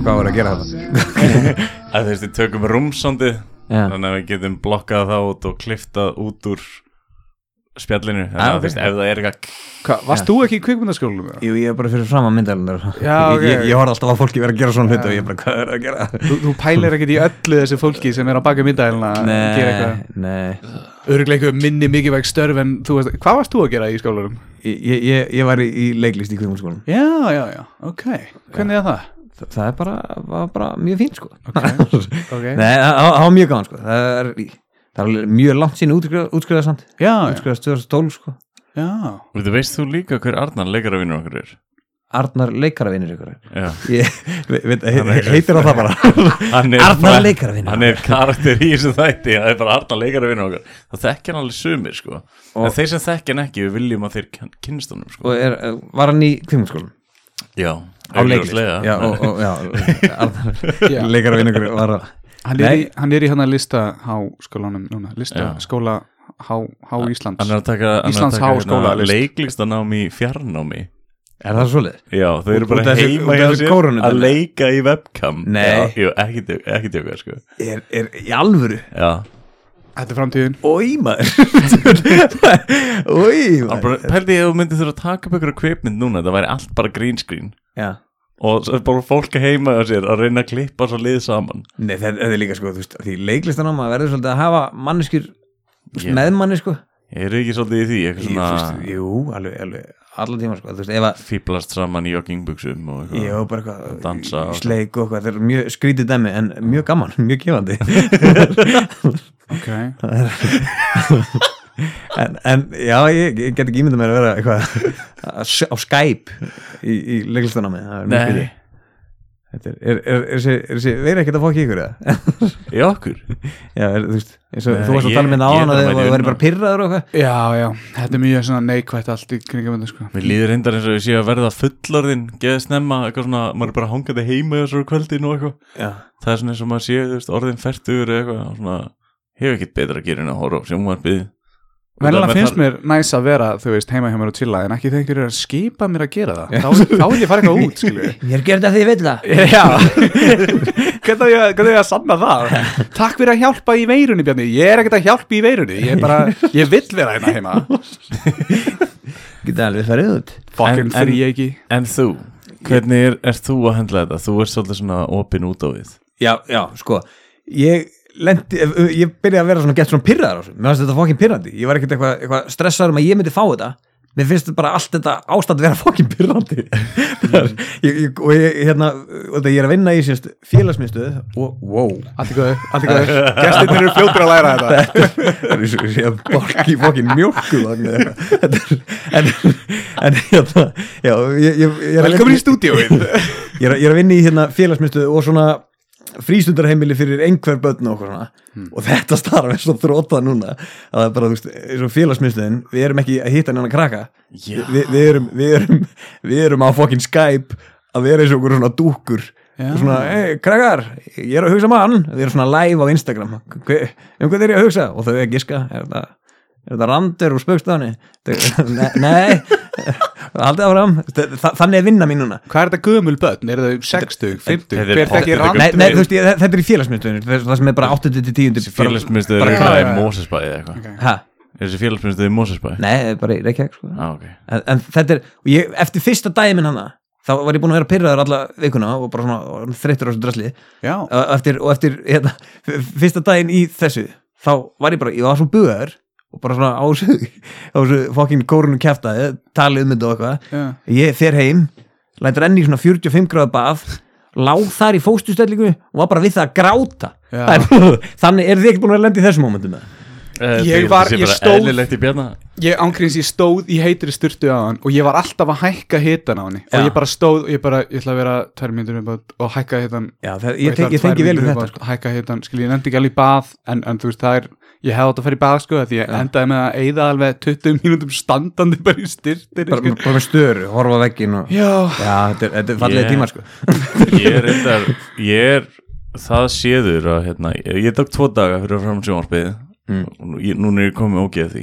hvað var að gera þetta? að þú veist við tökum rúmsóndið Já. þannig að við getum blokkað það út og kliftað út úr spjallinu þannig Já, að ok. þú veist ef það er eitthvað Hva, Varst þú ekki í kvikmyndaskólanum? eða? Jú, ég er bara fyrir fram að myndalunar Já, ok. Ég, ég horfði alltaf að fólki vera að gera svona hluti og ég bara, hvað er að gera? Þú, þú pælir ekkert í öllu þessu fólki sem er á baka myndælina að gera eitthvað nei Öruglega eitthvað minni mikilvæg störf en þú veist, hvað varst þú að gera í skólanum? Ég, ég, ég, ég var í, í leiklist í kvikmyndaskólanum Já, já, já, ok, hvernig er það? Þa, Það er bara, var bara mjög fínt sko Okay. Nei, það það- það var mjög gaman sko Það er, er mjög langt sín já, Útskriðað 2012 sko. Já. Þú veist þú líka hver Arnar leikaravinnur okkur er? Arnar leikaravinir ykkur. Já. Ég veit, er- heitir á það bara? Hann er Arnar leikaravinur hann er karakter í þessu þætti það er bara Arnar leikaravinnur okkar. Það þekkja hann alveg sumir sko. En þeir sem þekkja hann ekki við viljum að þeir kynnist honum sko. Og er, var hann í kvikmyndaskólanum? já, Á leiklist augljóslega. Já, og, og, já Arnar Já. leikaravinur ykkur var að Hann er, í, hann er í hann að lista háskólanum núna, lista Já. skóla há, há Íslands hann er að taka, er Íslands að taka háskóla hérna, list. leiklistanám í fjarnámi. Er það svolítið? já, þau eru bara þessu- heima hjá þessu sér kórónu að leika í webcam. Nei. já, jú, ekki, tjók- ekki tjóka sko. Er, er í alvöru? já, Þetta er framtíðin. Ói maður. Ói bara, pældi ég að þú myndir þurfa að taka upp ykkur kvipmynd núna, það væri allt bara green screen. Já og svo er bara fólk að heima á sér að reyna að klippa svo lið saman. Nei, það það er líka sko, þú veist, því leiklistan á maður verður svolítið að hafa manneskjur Já. með manni sko. Ég er ekki svolítið í því, eitthvað svona Jú, alveg, alveg, allan tíma sko, veist, ef að fýblast saman í joggingbuxum og eitthvað Jú, bara eitthvað, dansa og- sleik og eitthvað, það er mjög skrítið dæmi en mjög gaman, mjög gefandi. Ok, en, en já, ég, ég get ekki ímyndað mér að vera eitthvað á Skype í, í er mjög Nei, er, er, er, er, er verið ekkert að fokki ykkur eða? í okkur? Já, er, þú veist, og þú varst að tala með ég náðan er að bara þið með væri unna. bara pyrraður og eitthvað. Já, já Þetta er mjög svona neikvætt allt í kringum sko. Mér líður reyndar eins og ég sé að verða fullorðin geða snemma, eitthvað svona, maður er bara hangandi heima í þessu kvöldin og eitthvað. Já, það er svona eins og maður sé, þú veist, orðin færtur eða eitthvað, og svona, hefur ekkert betra að gera en að horfa á sjónvarpið Það- finnst mér næs að vera, þú veist, heima hjá mér og chilla en ekki þegar einhverju er að skipa mér að gera það. Þá, þá vil ég fara eitthvað út, skilju ég er gerð að því ég vil það. Já, hvernig á ég, ég að sanna það? Takk fyrir að hjálpa í veirunni, Bjarni. Ég er ekkert að hjálpa í veirunni. Ég er bara, ég vill vera hérna heima. Geta alveg farið út. Fucking En- fyrir ég ekki En þú, hvernig er, er þú að hendla þetta? Þú ert svolítið svona opin út á við. Já, já, sko. Ég lendi, ég byrjaði að vera svona gett svona pyrraðar á þessu, mér fannst þetta fokkin pyrrandi ég var ekkert eitthvað eitthva stressaður um að ég myndi fá þetta. Mér finnst þetta bara allt þetta ástand að vera fokkin pyrrandi ég, og ég, hérna þetta, ég er að vinna í sérst félagsmyndstöð og, wow. Allt í góðu, allt í góðu. Gestirnir eru fljótur að læra þetta. Það er svo sé að borki fokkin mjölku en, en, hérna já, ég, ég, ég að Velkomin í stúdíóið. Ég er, að- ég er að vinna í hérna félagsmyndstöð og svona frístundarheimili fyrir einhver börn og okkur svona. Og þetta starf er svo þrótað núna. Að það er bara, þú veist, eins og félagsmyndstöðin við erum ekki að hitta neina krakka Já. Vi, við, við, erum, við, erum, við erum á fokkin Skype að vera eins og okkur svona dúkkur. Já. og svona, hey, krakkar, ég er að hugsa mann. Við erum svona live á Instagram. Hve, um hvað er ég að hugsa? Og þau er að giska er þetta, randur úr spöggstofunni nei, nei haldið áfram Þa- þannig er vinna mín núna Hvað er þetta gömul börn? Er það 60, 50? Þetta er Hver þetta er randur? Nei, nei, þú veist, ég, þetta er í félagsmyndstöðinu það sem er bara 8 til 10 Þessi félagsmyndstöður í Mósesbæði eða eitthvað Ha, Er þessi félagsmyndstöður í Mósesbæði? nei, bara í Reykjavík sko. ah, en, en þetta er, eftir fyrsta daginn minn hana þá var ég búin að vera pyrraður alla vikuna og bara svona þreyttur á þessu drasli Já, og eftir, og eftir hérna, fyrsta daginn í þessu þá var ég bara, ég var svo bugaður og bara svona á þessu, þessu fokkin kórunu kjaftaði, talið um þetta og eitthvað. Ég fer heim lætur enn í svona 45 gráða bað láð þar í fóstustellingu og var bara við það að gráta. Er, þannig er þið ekki búin að lenda í þessum momentum eða? Eh, Ég var- ég stóð- Ég ángríns, ég stóð í heitri styrtu á hann og ég var alltaf að hækka hitan á hann og ég bara stóð og ég bara, ég ætla að vera tvær mínútur viðbót og hækka hitan Já, það, ég, tengi, ég tengi vel við þetta sko. hækka hitan, skil ég nefndi ekki alveg bað en, en þú veist, það er, ég hefði átt að fara í bað sko, því ég endaði með að eyða alveg 20 mínútum standandi bara í styrtinu bara, sko. bara með störu, horfa á veggin og... Já, Já, þetta er, er fallega Ég- tíma sko. Ég er reyndar Ég er það séður að hérna, ég, ég tók tvo daga fyrir að fram sjónvarpið Mm. núna er ég komið ógeð því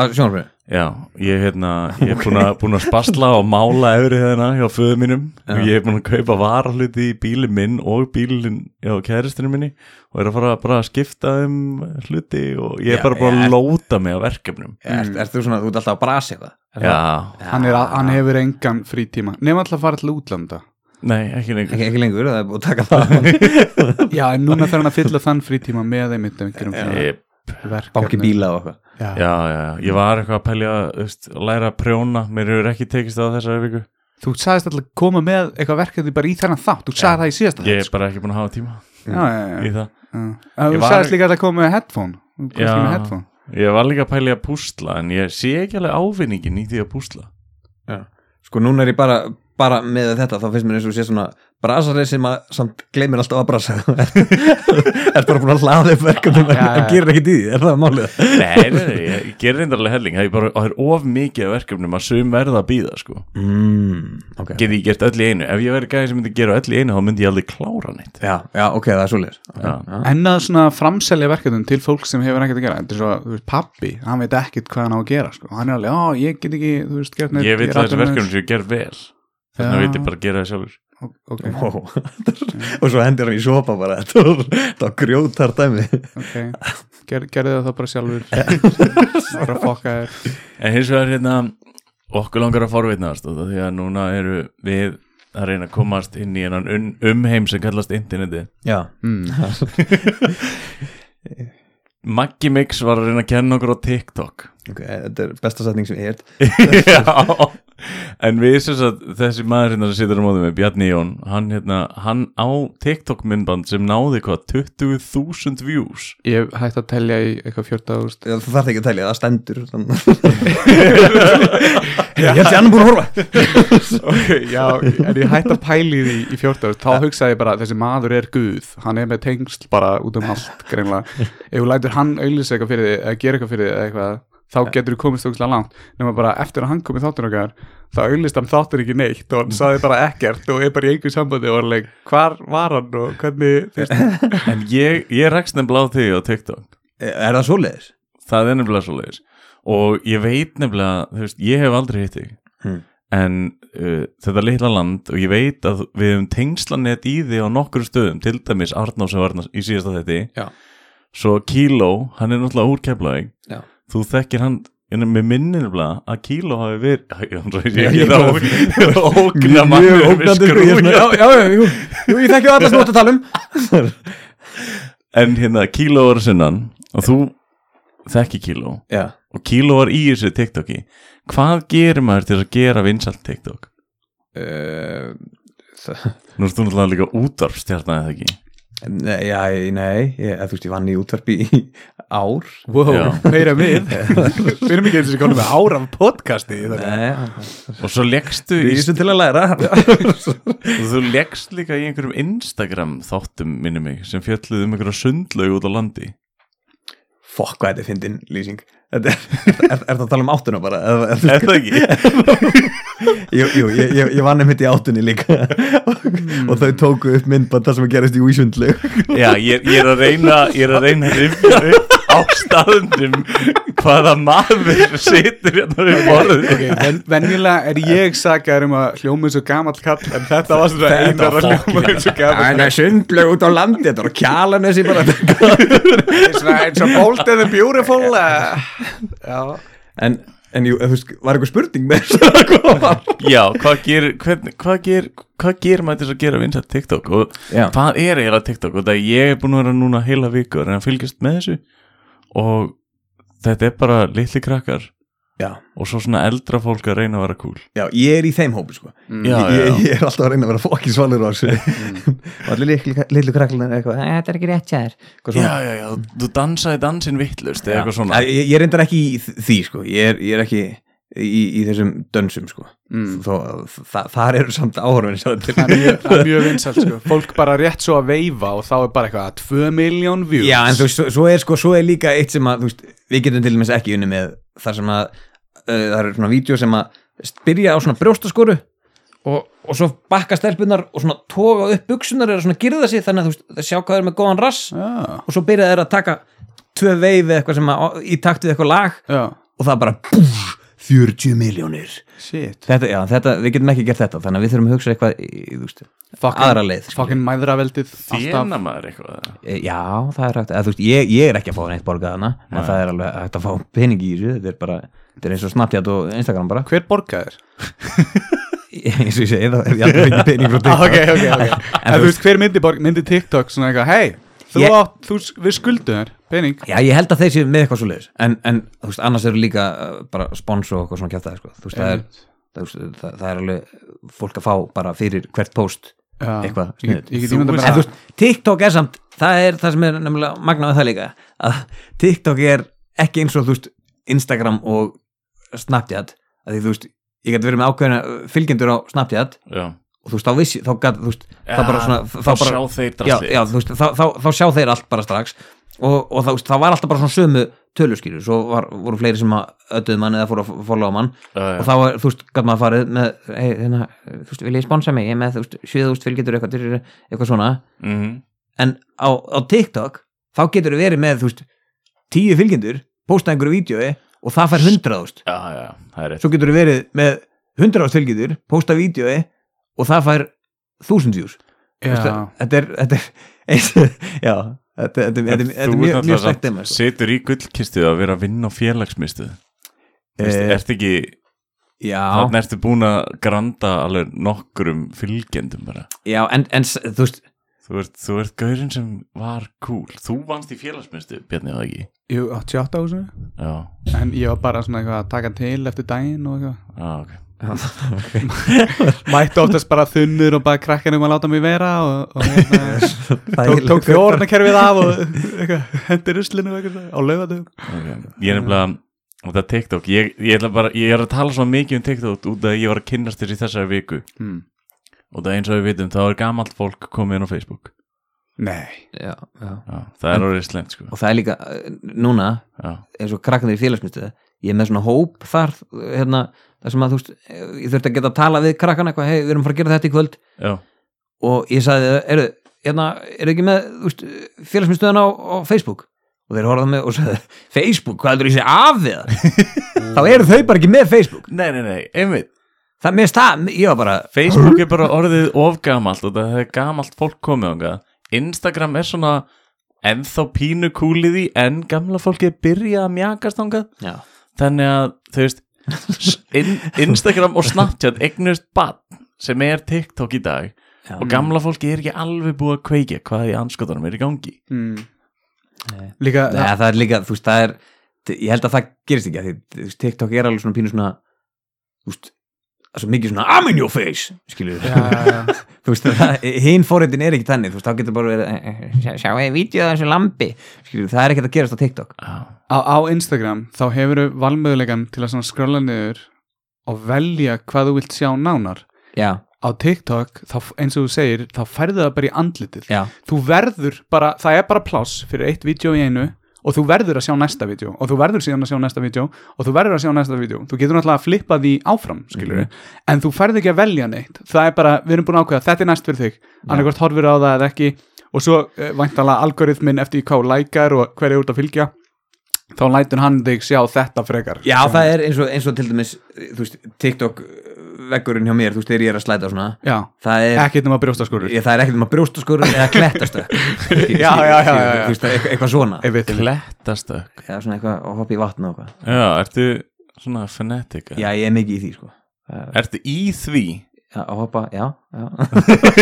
Að Sjónarfrið Já, ég, hérna, ég er búin búin að spasla og mála efri hérna hjá föðu mínum og ég er búin að kaupa varahluti í bílinn minn og bílinn hjá kæristinu minni og er að fara bara að skipta um hluti og ég er Já, bara búin ja. að lóta mig á verkefnum. Er þú svona, þú ert alltaf að brasa eitthvað Er það- Já, hann, er, hann hefur engan frítíma. Nefn alltaf að fara til útlanda. Nei, ekki lengur. Ekki, ekki lengur, það er búið að taka það? Já, en núna þarf hann að fylla þann frítíma með einmitt einhverjum Ég, verkefnum. Banki bíla og eitthvað. Já. já, já, já, ég var eitthvað að veist, að læra að prjóna, mér hefur ekki tekist á þessari viku. Þú sagðist alltaf að koma með eitthvað verkefni bara í þennan þátt, þú sagði það í síðasta Ég er bara ekki búin að hafa tíma sko. Já, já, í já, það já. Þú Ég var- sagðist líka að koma með headphone. Já. með headphone. Ég var líka að pælja að púsla en ég sé ekki alveg ávinningin í því að púsla. Sko núna er ég bara, bara með þetta þá finnst mér eins og sé svona brasarið sem að samt gleymir alltaf að brasa. Er bara búin að hlaða upp verkefnum en en gerir ekki í því, er það málið? Nei, nei, nei, ég, gerir reyndarlega helling. Það er, bara, það er of mikið af verkefnum að sum verða að býða sko. Mm, ok. Get ég gert öll í einu? Ef ég verið gæði sem myndi gera öll í einu þá myndi ég aldrei klára neitt. Já, já, ok, það er svoleiðis. Já. En að svona framselja verkefnum til fólk sem hefur ekkert að gera Þetta er svo, þú veist, pappi, hann veit ekkert hvað hann á að gera sko. Hann er alveg, já, ég get ekki, þú veist, gert neitt Ég veit er að þessi atvinnulaus." verkefnum sem ég ger vel Þannig að veit ég bara að gera það sjálfur. Ok, Wow. og svo hendir hann í sopa bara. Var grjótar dæmi. Ok. Ger, Gerðu það þá bara sjálfur. Bara fokka þér En hins vegar hérna okkur langar að forvitnast og því að núna eru við að reyna að komast inn í hennan un- umheim sem kallast interneti já, mm. Maggi Mix var að reyna að kenna okkur á TikTok. Ok, þetta er besta setning sem ég hef Já En við sem sagt þessi maður hérna sem situr á móðum með Bjarni Jón hann, hérna, hann á TikTok myndband sem náði hvað 20.000 views. Ég hægt að telja í eitthvað 14.000 Já, þú þarf ekki að telja, það stendur. Ég held ég annan búin að horfa. Okay, Já, en ég hægt að pæli því í 14.000 Þá hugsaði ég bara að þessi maður er guð. Hann er með tengsl bara út um allt greinlega Ef þú lætur hann auðlýsa eitthvað fyrir þig eða gera eitthvað fyrir eða eitthvað þá getur þú komist ógæslega langt nema bara eftir að hann kom í þáttur okkar þá auðlýst hann þáttur ekki neitt og hann saði bara ekkert og er bara í einhver sambandi og var leik, hvar var hann og hvernig veist, En ég, ég rekst nefnilega á þig á TikTok Er það svoleiðis? Það er nefnilega svo leiðis Og ég veit nefnilega, þú veist, ég hef aldrei hitt þig Hmm. En uh, þetta litla land og ég veit að við hefum tengslanett í því á nokkur stöðum Til dæmis sem var hérna í síðasta þetta Já. Svo Kíló, hann er náttúrulega úr Keflavík Já. Þú þekkir hann með minni nefnilega að Kíló hafi verið ég, ég, bara- ógna mann Mjög ógnandi ég er. svona, Já, já, já, ég þekki alltaf snútt að tala um. En hérna Kíló var sinnan og þú þekki Kíló. Já, og Kíló var í þessu TikToki. Hvað gerir maður til að gera vinsalt TikTok? það, Nú erst þú náttúrulega líka útvarpstjarnar eða ekki nei, já, nei ég, þú veist, ég vann í útvarpi í ár. Wow, Já. meira við. Við erum ekki eins og konum með ára af podcasti Nei, og svo leggstu í, er til að læra. Og þú leggst líka í einhverjum Instagram þáttum minni mig sem fjalluð um einhverja sundlaug út á landi. Fokk hvað þetta er fyndin lýsing. Þetta er, er, er það að tala um áttuna bara? Er, Er það ekki? Jú, jú ég, ég, ég vann einmitt í áttunni líka. Og þau tóku upp myndband það sem að gerist í Ísundlu. Já, ég, ég er að reyna ég er að reyna að rifja upp á staðnum hvaða maður situr hérna við borðið. Ok, ven, venjulega er ég sakar um að hljóma eins og gamall kall en þetta var svona einar að eins og gamall Það er sundlu út á landi, þetta var kjalanesi bara. Kall svona eins og bold and the beautiful uh, Já. En, en jú, veist, var eitthvað spurning með þess að koma Já, hvað hvern, hvað hvað gerir maður þess að gera vinsalt TikTok? Og Já. hvað er eiginlega TikTok? Og það ég er búin að vera núna heila viku að reyna að fylgjast með þessu. Og þetta er bara litli krakkar já, og svo svona eldra fólk að reyna að vera cool já, ég er í þeim hópi sko. Já, ég, já. ég er alltaf að reyna að vera fokkin svalur á þessu og allir litlu, litlu kraklunar eitthvað, "Eh, þetta er ekki rétt sér Já, já, já, þú dansaði dansin vittlust eða eitthvað svona ég, ég reyndar ekki í því sko. ég, er, ég er ekki í, í þessum dönsum sko. Mm. Þó, þa, þar eru samt áhörfinn Það er mjög, það mjög vinsælt sko. Fólk bara rétt svo að veifa og þá er bara eitthvað 2 miljón views Já, en þú veist, svo, svo er sko, svo er líka eitt sem að, þú veist, við getum til dæmis ekki unni með þar sem að, það eru svona vídeo sem að byrja á svona brjóstaskoru og, og svo bakka stelpunar og svona toga upp buksunar eða svona girða sig þannig að þú veist, það sjá hvað er með góðan rass Já, og svo byrja þeir að taka tvö veif eða eitthvað sem að, í takt við eitthvað lag já, og það bara búf, 40 miljónir þetta, já, þetta, við getum ekki gert þetta þannig að við þurfum að hugsa eitthvað í, þú veist, Fucking- aðra leið skilur. Fucking mæðraveldið Þéna maður eitthvað. E, Já, það er hægt, eða, þú veist, ég, ég er ekki að fá neitt borgað hana, en það er alveg hægt að fá pening í þessu, þetta er bara þetta er eins og Snapchat og Instagram bara. Hver borgaðir? eins og ég segi, það er ég aldrei fengið pening frá TikTok Ah, ok, ok, ok. En þú veist, hver myndi, borg, myndi TikTok svona eitthvað Hei, þú Ég- átt, þú, við skuldum þér pening. Já, ég held að þeir séu með eitthvað svo leiðis en, en þú veist, annars eru líka uh, bara spons og eitthvað svona kjátt sko. þú veist, það er, það, það, það, það er alveg fólk að fá bara fyrir hvert post Já, eitthvað Ég get, ég get Þú ímyndað mér En þú að veist, TikTok er samt það er það sem er nefnilega magnaði það líka að TikTok er ekki eins og þú veist, Instagram og Snapchat, að því þú veist ég gæti verið með ákveðina fylgjendur á Snapchat Já, og þú veist, þá vissi, þá gæti, þú veist það bara svona, þá þá bara, sjá þeir já, drastlið já, þú veist, þá, þá, þá sjá þeir allt bara strax og, og þá, veist, var alltaf bara svona sömu töluskýru, svo var, voru fleiri sem að ödduðu mann eða fóru að followa mann og þá var, þú veist, gæti maður farið með, hey, hérna, þú veist, vil ég sponsa mig? Ég með, þú veist, 7000 fylgjendur eitthvað, eitthvað, svona. Mhm. en á, á TikTok þá getur þú verið með, þú veist, 10 fylgjendur posta einhverju vídjói og það fær 100.000 Já, já, það er rétt. Svo getur þú verið með 100.000 fylgjendur posta vídjói og það fær 1000 views. Já, þetta er, þetta er eins, já, þetta, þetta, þetta, þetta, þetta er mjög, mjög stækt þeim sko. Setur í gullkistu að vera að vinna á félagsmistuð Eh, Ertu ekki já, Þannig ertu búin að granda alveg nokkrum fylgjendum bara. Já, en, en s- þú veist Þú ert, þú ert gaurinn sem var cool. Þú vannst í félagsmistu, Bjarni, eða ekki ég 88 á þessu Já, En ég var bara svona eitthvað að taka til eftir daginn og eitthvað. Já, ok. Mætti oftast bara þunnur og bara krakkanum að láta mig vera og, og hérna, það tók, er- tók fjórnakerfið af og eitthvað, hendi ruslinu og eitthvað á laugatum okay. Ég er nefnilega Þetta er TikTok, ég, ég, ætla bara, ég er að tala svo mikið um TikTok út af að ég var að kynnast þér í þessari viku. Hmm. og það eins og við vitum, þá er gamalt fólk komið inn á Facebook Nei. Já, já. Já, það er orðið slemt sko. Og það er líka, eh, núna eins og krakkanir í félagsmyndstöðu ég er með svona hóp þar hérna, þar sem að þú veist, ég þurfti að geta að tala við krakkan eitthvað, hei, við erum að fara að gera þetta í kvöld. Og ég sagði, eru, hérna, eru ekki með þú veist, félagsmyndstöðan á, á Facebook? Og þeir horfðu á mig og sagði Facebook, hvað heldur ég sé af við þá eru þau bara ekki með Facebook. Nei, nei, nei, einmitt. Það með stað, ég var bara Facebook er bara orðið of gamalt og það er gamalt fólk komið ánga Instagram er svona ennþá pínu kúlið í en gamla fólki er byrjað að mjakast ánga já, þannig að þau veist in, Instagram og Snapchat eignust bann sem er TikTok í dag já. og gamla fólki er ekki alveg búið að kveikja hvað í anskotanum er í gangi hmm. Nei. Líka Nei, það er líka, þú veist, það er ég held að það gerist ekki að því TikTok er alveg svona pínu svona þú veist, svo mikið svona I'm in your face, skilur þú veist, hinn fóritin er ekki þannig þú veist, þá getur bara verið eh, eh, sjá- vídeo af þessu lambi, skilur, það er ekki að gerast á TikTok. Á, á Instagram þá hefur valmöðulegan til að skrolla niður og velja hvað þú vilt sjá nánar. Já, á TikTok, þá, eins og þú segir þá færðu það bara í andlitið. Já, þú verður bara, það er bara pláss fyrir eitt vídeo í einu og þú verður að sjá næsta vídeo. Og þú verður síðan að sjá næsta vídeo. Og þú verður að sjá næsta vídeo. Þú getur náttúrulega að flippa því áfram skilur en þú færð ekki að velja neitt. Það er bara, við erum búin að ákveða, þetta er næst fyrir þig. Annarkvort horfir á það eða ekki. Og svo uh, væntalega algoritmin eftir hvað lækar og hver er út að fylgja. Þá lætur hann þig sjá þetta frekar. Já, það er eins og, eins og til dæmis, þú veist, TikTok veggurinn hjá mér, þú veist, þegar ég er að slæta og svona já, það er, ekkert nema brjóstaskurur ég, það er ekkert um að brjóstaskur eða klettastökk Já, já, já, já, já. þú veist, eitthvað, eitthvað svona. Einmitt. Klettastökk já, svona eitthvað að hoppa í vatn og eitthvað. Já, ertu svona fanatic eða? já, ég er mikið í því, sko. Það- Ertu í því? já, að hoppa, já, já.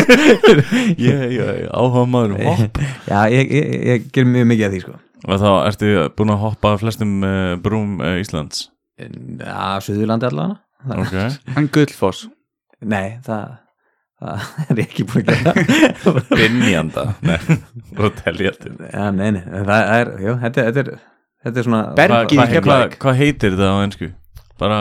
Ég, ég, áhuga maður um hopp. Já, ég, ég, ég ger mjög mikið af því, sko. Og þá ertu búin að hoppa af flestum uh, brúm uh, Íslands? Já, Suðurlandi allavega Það- ok. En Gullfoss. Nei, það, það er ekki búin að gera Binjanda Nei, Já, nei, nei, það er, jú, þetta, þetta er þetta er svona Bergi Hvað í Keflavík. hva heitir þetta á ennsku? Bara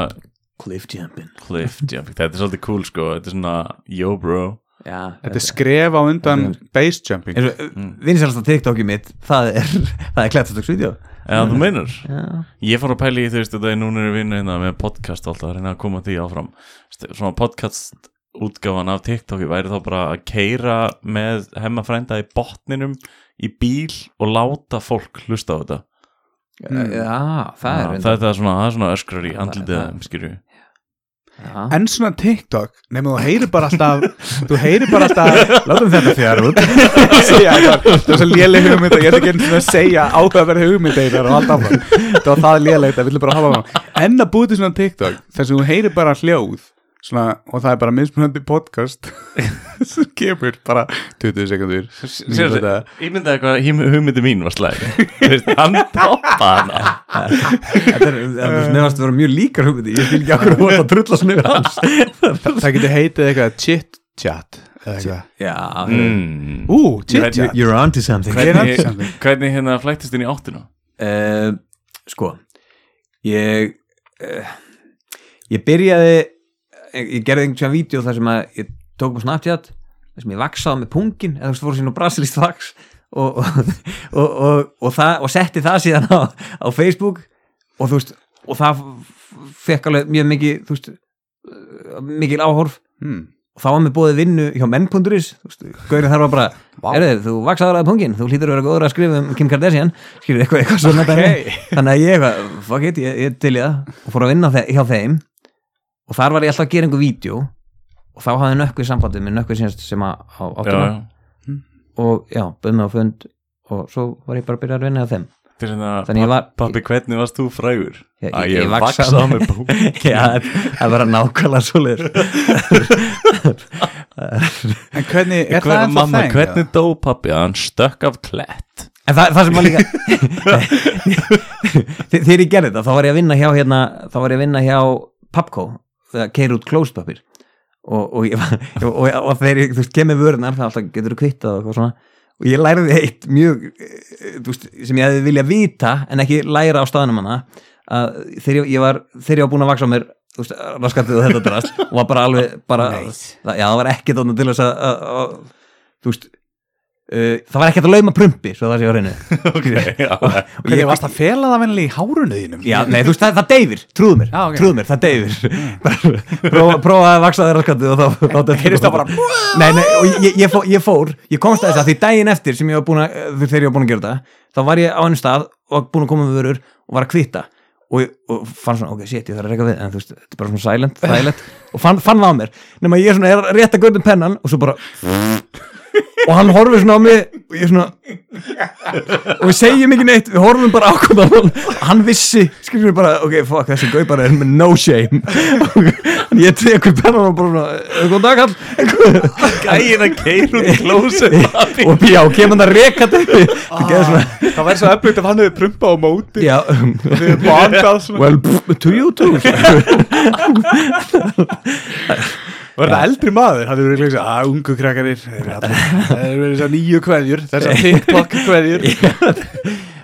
Cliff Jumping. Cliff jumping. Þetta er svolítið cool sko. Þetta er svona yo bro Já, Þetta er skref á undan base jumping. Eins og vinsalasta TikTokið mitt það er, það er klættastöksvídeó Eða þú meinar. Já, Ég fór að pæla í þú veist þetta er núna er við vinna hérna með podcast alltaf að reyna að koma því áfram. Svona podcast útgáfan af TikToki væri þá bara að keira með hemmafrænda í botninum í bíl og láta fólk hlusta á þetta. Já það er Já, þetta er svona, það er svona öskrar í andlitið það- þeim, skilju Já. En svona TikTok Nefnum þú heyrir bara alltaf Þú heyrir bara alltaf Látum þetta fjara út. Það er svo léleg hugmynd að Ég ætla ekki einu sinni að segja áhugaverð hugmynd einar og allt áfram Það bara hafa það. En að búið til svona TikTok þess að þú heyrir bara hljóð svona, og það er bara mismunandi podcast sem kemur bara 20 sekundur ég myndaði hvað hím- hugmyndi mín var slæg hann toppa hana. Þetta er, nefnast að vera mjög líkar hugmyndi Ég skil ekki okkur að það trulla svona yfir hans. Það getur heitið eitthvað chit chat eða eitthvað. Já, mm. Ú, chit chat. You're on to something er hvernig, samþykkt. hvernig hérna flæktist inn í áttina? uh, Sko Ég uh, Ég byrjaði Ég, ég gerði einhvern svona vídeo þar sem að Ég tók á Snapchat þar sem ég vaksaði með pungin eða þú veist fór sín á brasilist vaks og, og, og, og, og, og setti það síðan á, á Facebook og þú veist og það fekk alveg mjög mikið þú veist uh, mikil áhorf hmm. og þá var mér bóðið vinnu hjá menn.is Gaurið þar var bara, Vá. erðu þú vaksaður að pungin, þú hlýtur að vera góður að skrifa um Kim Kardashian, skilur eitthvað, eitthvað svona Ok. dæmi. þannig að ég fuck it, ég, ég til það og fór að vinna hjá þeim og þar var ég alltaf að gera einhver vídeo. Og þá hafði nökkvið sambandið með nökkvið síðast sem að á Já, áttum já. og já, bauð mig á fund og svo var ég bara að byrja að vinna hjá þeim. Er hérna, Þannig ég var- pappi, hvernig varst þú frægur? Ég- Að ég- ég ég vaksaði með bú já, það er bara nákvæmlega svoleiðis. En hvernig, er það Hver, ennþá mamma, þeng? hvernig dó pappi? Hann stökk af klett. En það, það sem var líka Þe- Þegar ég gerði þetta þá var ég að vinna hjá hérna, þá var ég að vinna hjá Papco, það keir út klóspapir og, og, ég, og, og, þegar ég, veist, kemur vörunar það alltaf getur þú kvittað og svona. Og ég læriði eitt mjög eh, veist, sem ég hefði viljað vita en ekki læra á staðnum hana að þegar ég, ég var, þegar ég var búin að vaksa á mér þú veist, raskatið þetta drast og var bara alveg, bara, það, já það var ekki þarna til þess að, að, að þú veist það var ekki að lauma prumpi svo það sé á reynu okay, já, Hvernig varst að fela það vennilega í hárunu þínum? Já, nei, þú veist, það, það deyfir, trúðu mér, Já, ok. trúðu mér, það deyfir. Prófa prófa að vaksa þér raskandi og þá, þá Heyrist það bara Nei, nei, og ég, ég, fór, ég fór, ég komst að þess að því daginn eftir sem ég var búin að, þegar ég var búin að gera þetta þá var ég á einu stað og búin að koma með vörur og var að kvitta og, ég- og fann svona, ok, shit, ég þarf að reyka við en þú veist, þetta er bara svona silent, silent. Og fann, fann það á mér, nema ég svona er að rétta gautum pennan og svo bara og hann horfir svona á mig og ég svona og við segjum ekki neitt, við horfum bara á hvað hann hann vissi, skrifum við bara ok, fuck, þessi gauð bara er með no shame. Og ég tekur pennan og bara "Eh, góðan dag kall Gæin að keira út klósið pappi og já, kemur það rekað svona, Það væri svo eflugt ef hann hefði prumpað á móti. Já. Um, well, to you too Var þetta eldri maður? Hann hefur verið að að ungu krakkarir þeir eru Það eru þessar nýju kveðjur Þessar TikTok kveðjur.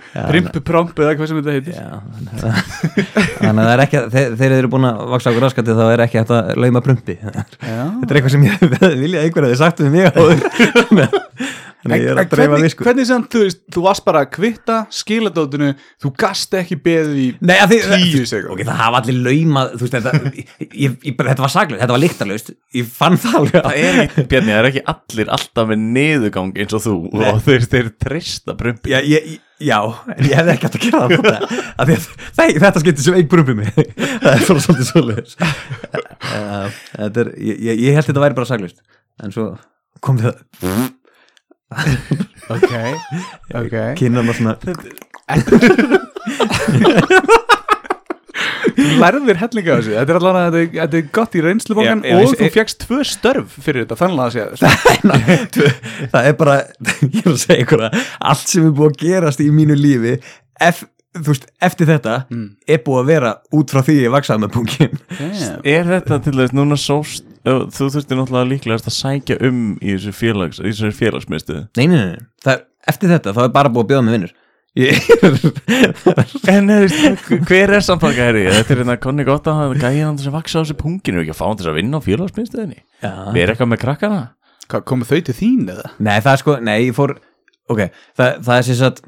Primpu prompu eða hvað sem þetta heitir. Já, þannig að það er ekki þegar þeir eru búin að vaksa okkur raskandi þá er ekki hægt að lauma prumpi. Þetta er eitthvað sem ég vilja einhver að þið sagt við mig áður þannig ég er að dreifa hvernig, visku. hvernig sem þú veist, þú varst bara að kvitta skiladótinu, þú gast ekki beðið í Nei, að því, tíu sekund ok, það hafa allir lauma þú veist, þetta, ég, ég, bara- þetta var saglust, þetta var líktarlaust ég fann það alveg Það er ekki, Bjarni, það er ekki allir alltaf með niðugang eins og þú og þeir, þeir trista prumpi já, ég, já, en ég hefði ekki hægt að gera það þetta, að því að það, þetta skiptir sem einn brumpi mig það er svona svolítið svoleiðis. Þetta ég, ég, ég held þetta væri bara saglust en svo kom það Ok, ok kynna maður svona lærðir hellinga af þessu Þetta er allan að þetta, þetta er gott í reynslubankan Já, já, og þú fegst tvö störf fyrir þetta þannig að segja það er bara, ég er að segja ykkur að allt sem er búið að gerast í mínu lífi ef, þú veist, eftir þetta Mm. er búið að vera út frá því ég vaksaði með punkin Damn. Er þetta til þess núna sóst þú þurftir náttúrulega líklegast að sækja um í þessu félags, í þessu félagsmiðstöðu nei, nei, nei. Það, eftir þetta þá er bara búið að bjóða mig vinnur ég, En er, hver er samfaka herri? Þetta er hérna konni gott að hafa gæja hann sem vaksa á þessu punginu ekki að fá hann til þess að vinna á félagsmiðstöðinni Já. Við erum eitthvað með krakkana komu þau til þín eða? nei, það er sko, nei, ég fór ok, það, það er sér satt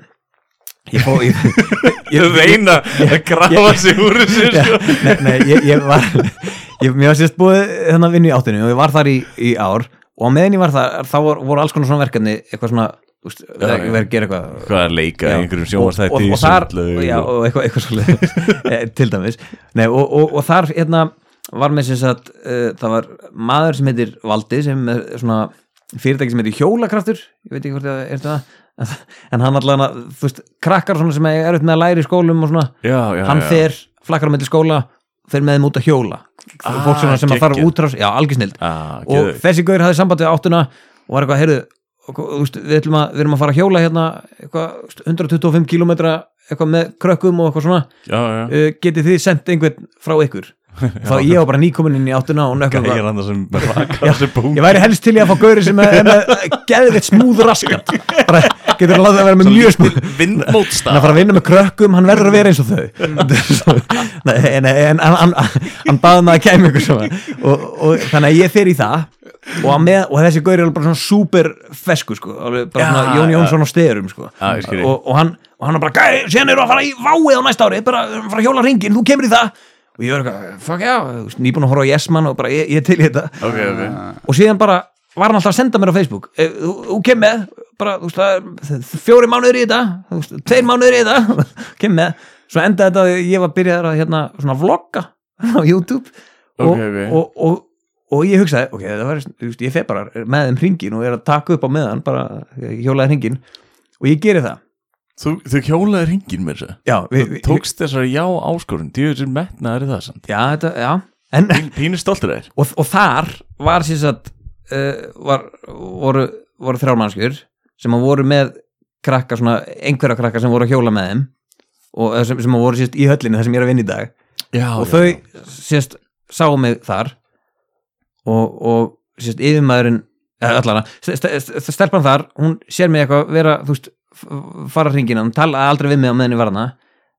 ég fór ég, Ég reyna að grafa sig úr þessu sko. nei, nei, ég, ég var ég, mér var sérst búið þannig að vinna í áttunni og ég var þar í, í ár og á meðan ég var þar, þá voru, voru alls konar svona verkefni eitthvað svona, verið já. verið að gera eitthvað Hvað að leika Já. einhverjum og, sjónvarstætti og, í og þar, sundlaug já, og- og eitthvað, eitthvað svolítið til dæmis Nei, og, og, og þar hérna, var með sem sagt uh, það var maður sem heitir Valdi sem er svona fyrirtæki sem heitir Hjólakraftur ég veit ekki hvort það er það en, en hann allavega, þú veist, krakkar sem er upp með að læra í skólum og svona Já, já, hann já. fer, flakkar á milli skóla fer með þeim út að hjóla. Ah, fólk sem að fara útrás, já, algjörnild ah, og þessi gaur hafði samband við áttuna og var eitthvað, heyrðu við, að, við erum að fara að hjóla hérna eitthvað, þú veist, 125 kilometra eitthvað með krökkum og eitthvað svona. Já, já. Uh, getið þið sendt einhvern frá ykkur þá ég var bara nýkomin inn í áttuna og nökkum hann sem ég væri helst til í að fá gauri sem er með geðvitt smúð raskat. Bara getur að láta það vera með mjög smúð hann Vindmótstaf að fara að vinna með krökkum, hann verður að vera eins og þau. Nei, en, en hann, hann, hann baði með að kæmi ykkur svona. Og, og þannig að ég fer í það. Og, að með, og þessi gaur er bara svona super fesku sko, bara Jón. Jónsson á sterum sko. Ég ég. og, og, hann, og hann er bara gæi, síðan eru að fara í váið á næsta ári. Bara að fara að hjóla ringin, þú kemur í það og ég var eitthvað, fuck já, nýbúin að horfa á Yes-Man og bara ég, ég til í þetta. Ok, ok. Og síðan bara var hann alltaf að senda mér á Facebook. E, þú, þú kem með bara, þú veist, fjóri mánuður í þetta tveir mánuður í þetta kem með, svo endaði þetta að ég var byrjaður að hérna, svona vlogga á YouTube. Og, Ok, ok. og, og, og ég hugsaði, ok, það var, þú veist, ég fer bara með þeim hringin og er að taka upp á meðan bara hjólaði hringin og ég geri það Þú, þú hjólaði ringin með þessu. Já, við, Þú við, tókst þessar já áskorun Djöður metnaður er það samt. Já, þetta, já. En, Pínu stoltur þær og, og þar var sagt uh, var, voru, voru þrjálmannskjur sem að voru með krakka svona, einhverja krakka sem voru að hjóla með þeim og eða sem, sem að voru sérst í höllinni þar sem ég er að vinna í dag. Já, og þau sérst sáu mig þar og, og sérst yfirmaðurinn eða allara, st- st- st- stelpan þar hún sér mig eitthvað vera þú veist, fara hringina, hún tala aldrei við mig á meðan ég var hana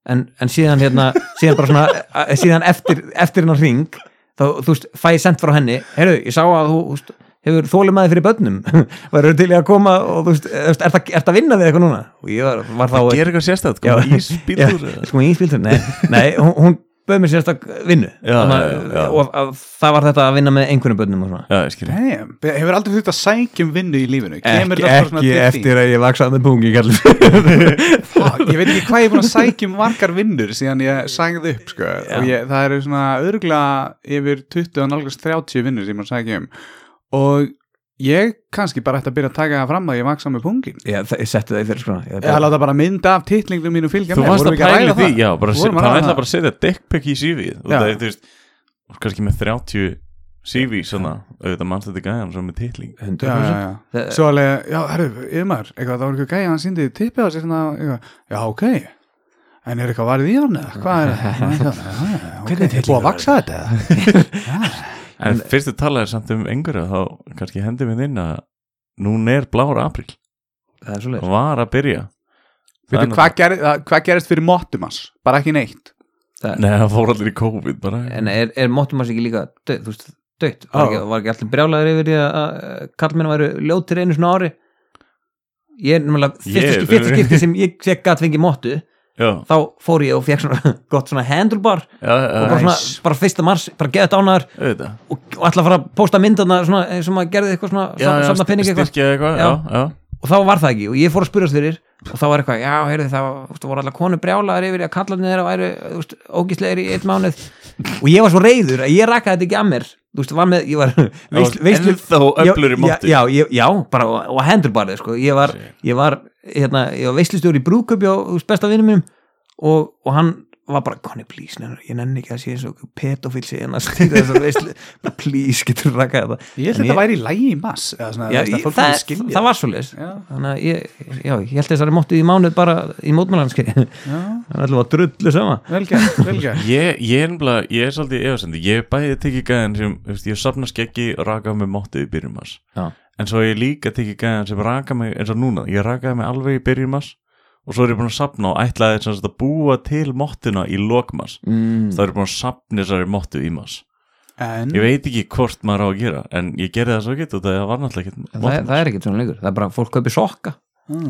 en, en síðan hérna síðan svona, eh, síðan eftir eftir hennar hring, þá þú veist fæ ég sendt frá henni, heyrðu, ég sá að þú, veist, hefur þólimaði fyrir börnum. Verður til að koma og þú veist, er það að vinna við eitthvað núna? Og ég var, var þá Gera eitthvað sérstætt Já. Koma ísbílur Já, sko íspíltur, nei, nei hún, hún bauð mér sérstak vinnu. Já, já, að- já. og að, það var þetta að vinna með einhverjum börnum og svona. Já, ég skil. Damn, hefur aldrei þurft að sækjum vinnu í lífinu? Kemur ekki, þetta bara svona ekki þín? eftir að ég vaksaði með pungi Ég veit ekki hvað ég er búin að sækjum margar vinnur síðan ég sægði upp sko. og ég, það eru svona örgulega yfir 20 og nálgast 30 vinnur sem ég sækjum og ég kannski bara ætti að byrja að taka það fram að ég vaksa með pungin. Já, það, ég setti það í fyrir sko ég, Ég láta bara mynda af titlingnum mínu fylgja Þú varst að pæla því það? Já, bara, það ætla það? bara að setja dickpick í það er, veist kannski með 30 CV svona, auðvitað mannst þetta gæjan svo með titling. Já, já, já. Það- Svo alveg, já, herru, eitthvað, það var eitthvað gæja, hann síndi tippið á sér svona, eitthvað, já, ok, en er eitthvað varðið í hann, eða? Hvað er það? Er að eða? En fyrst þú talaðir samt um einhverja þá kannski hendi við inn að núna er blár april það er svo leið var að byrja. Það er Veitu, hvað, ger, hvað gerist fyrir Mottumas? Bara ekki neitt. Nei, það fór allir í COVID bara. En er, er móttum að ekki líka döð, þú veist, döitt, var, ekki, var ekki allir brjálæður yfir því að, að kallmenn væru ljótir einu svona ári? Ég er náttúrulega fyrsta skipti sem ég fekk gæt fengið móttu Já, þá fór ég og fekk svona gott svona handlebar já, og já, bara, svona, Nice. bara fyrsta mars, bara geðið dánar og, og ætla að fara að posta myndana svona, eins og maður gerði eitthvað svona samna pening eitthvað. og þá var það ekki og ég fór að spyrjast fyrir og þá var eitthvað, já, heyrðu það veist, voru allar konu brjálaðar yfir að kallarnir þeirra veist, ógíslegir í einn mánuð. Og ég var svo reyður að ég rakaði þetta ekki að mér þú veist, var með, ég var veislu, Ennþá öflur í móti já, já, já, bara og, og hendur bara, sko, ég var ég var, hérna, ég var veislustjóri í þú veist, besta vinnum mínum og, og hann var bara, Conny, please, nennar, ég nenni ekki að sé eins og pedofíl sé en að stýra þess að veist bara, please, getur rakað þetta? Ég held að þetta væri í lægi í mass það, var svo leis Já. þannig að ég, já, ég held þessari móttu í mánuð bara í mótmælanski Já, það er alltaf drullu sama. Ég, ég, er nefnilega- ég er svolítið efasendi Ég bæði tekið gæðan sem Ég sapna skeggi og rakaði með móttið í byrjum mass. Já. En svo ég líka tekið gæðan sem raka mig eins og núna Ég rakaði mig alveg í byrjum mass Og svo er ég búin að sapna og ætlaði að búa til móttuna í lokmass mm. Það er búin að sapna þessari móttu í mass En, Ég veit ekki hvort maður á að gera En ég gerði það svo ekki og það var náttúrulega ekki það, það er ekkert svona lengur, það er bara að fólk kaupi sokka.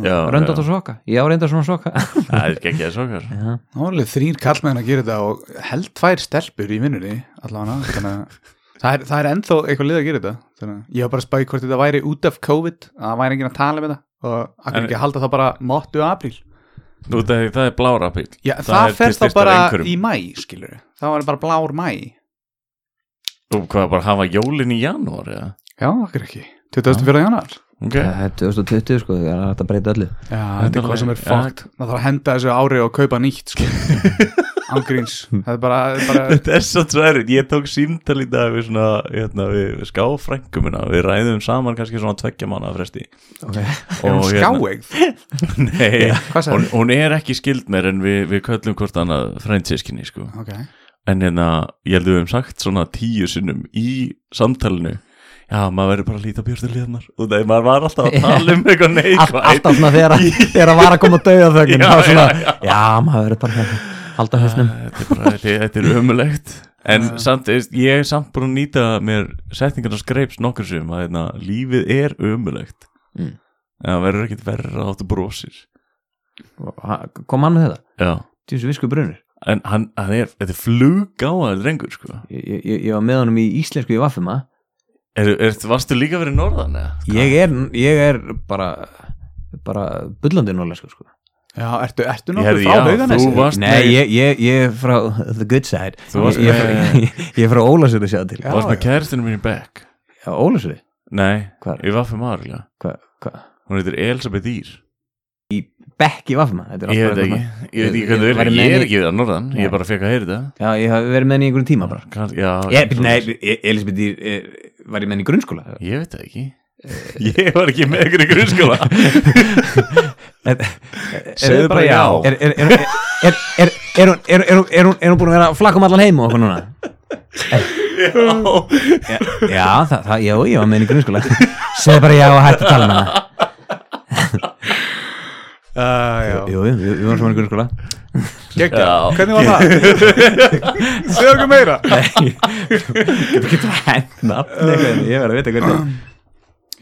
Já, röndat og sokka, ég á reynda svona sokka. Það er ekki að sokkar já, það var alveg þrýr kallmenn að gera þetta og held tvær stelpur í vinnunni allavega, þannig að það er, það er ennþá eitthvað lið að gera þetta þannig að ég var bara að spæði hvort þetta væri út af COVID að það væri enginn að tala um þetta og akkur ekki halda það bara móttu apríl Nú, það, það er blára apríl Já, Það það, er ferst þá bara einhverjum. í mæ, skilur það var bara blár mæ Og hvað, bara hafa jólin í janúar eða? Já, akkur ekki, 24. januar Ok, það er 2020 sko, það er hægt að breyta öllu. Já, þetta er hvað sem er fokkt Það þarf að henda þessu ári og kaupa nýtt sko. Er bara, bara Þetta er svo tværið, ég tók símtal í dag við svona, hérna, við skáfrængumina við ræðum saman kannski svona tveggja manna fresti. Okay. Hún Og hérna- skáegð? Nei, Hvað sagði hún, hún? er ekki skild mér en við, við köllum hvort annað frændsískinni sko. Ok. En hérna, ég held að við hefum sagt svona tíu sinnum í samtalinu já, maður verður bara að líta björstu liðnar. Og það maður var alltaf að tala um eitthvað All, neikvæð alltaf svona þegar að- þegar að var að koma döða þögn Já, þá svona, já, já. já, maður verður bara að halda hausnum. Þetta er er ömulegt en samt, ég er samt búin að nýta mér setningarna skreips nokkur sem að hérna, lífið er ömulegt Mm. en það verður ekkit verra áttu brosir. Kom hann með þetta, já, þessu visku brunur. En hann, hann er, þetta er flug á að drengur sko. Ég, ég, ég var með honum í íslensku í Vaffuma er, er, varstu líka verið norðan eða? ég er, ég er bara bara bullandi norðlensku sko. Já, ertu, ertu nokkuð frá Hauganesi? þú nei, ég, ég, ég er frá the good side Þú varst ég, ég, er frá, ég er frá Ólasöru sjá til Já. varst með kæristinu mín í back já, Ólasöru, nei, Hvar? fyrir maður hvað hva? hún heitir Elisabeth Ír í Vaffuma þetta er ég veit ekki, ég veit ekki hvernig það er ég er ekki það norðan, ég bara fekk að heyra þetta já, ég hef verið með henni í einhverjum tíma bara nei, E- Elisabeth eh, var ég með henni í grunnskóla ég veit það ekki ég var ekki með ykkur í grunnskóla Segðu bara já. er, er, er, er, er, er, er, hún- er, er, hún- er, er búin að vera að flakka um allan heim og okkur núna já, já, það, það, já, ég var með henni í grunnskóla segðu bara já og hætti tala með Uh, já. jú, jú, við við vorum saman í grunnskóla Gekkja, Já. hvernig var það? Segðu okkur meira. Getur getur hent nafn eitthvað, ég verð að vita hvernig.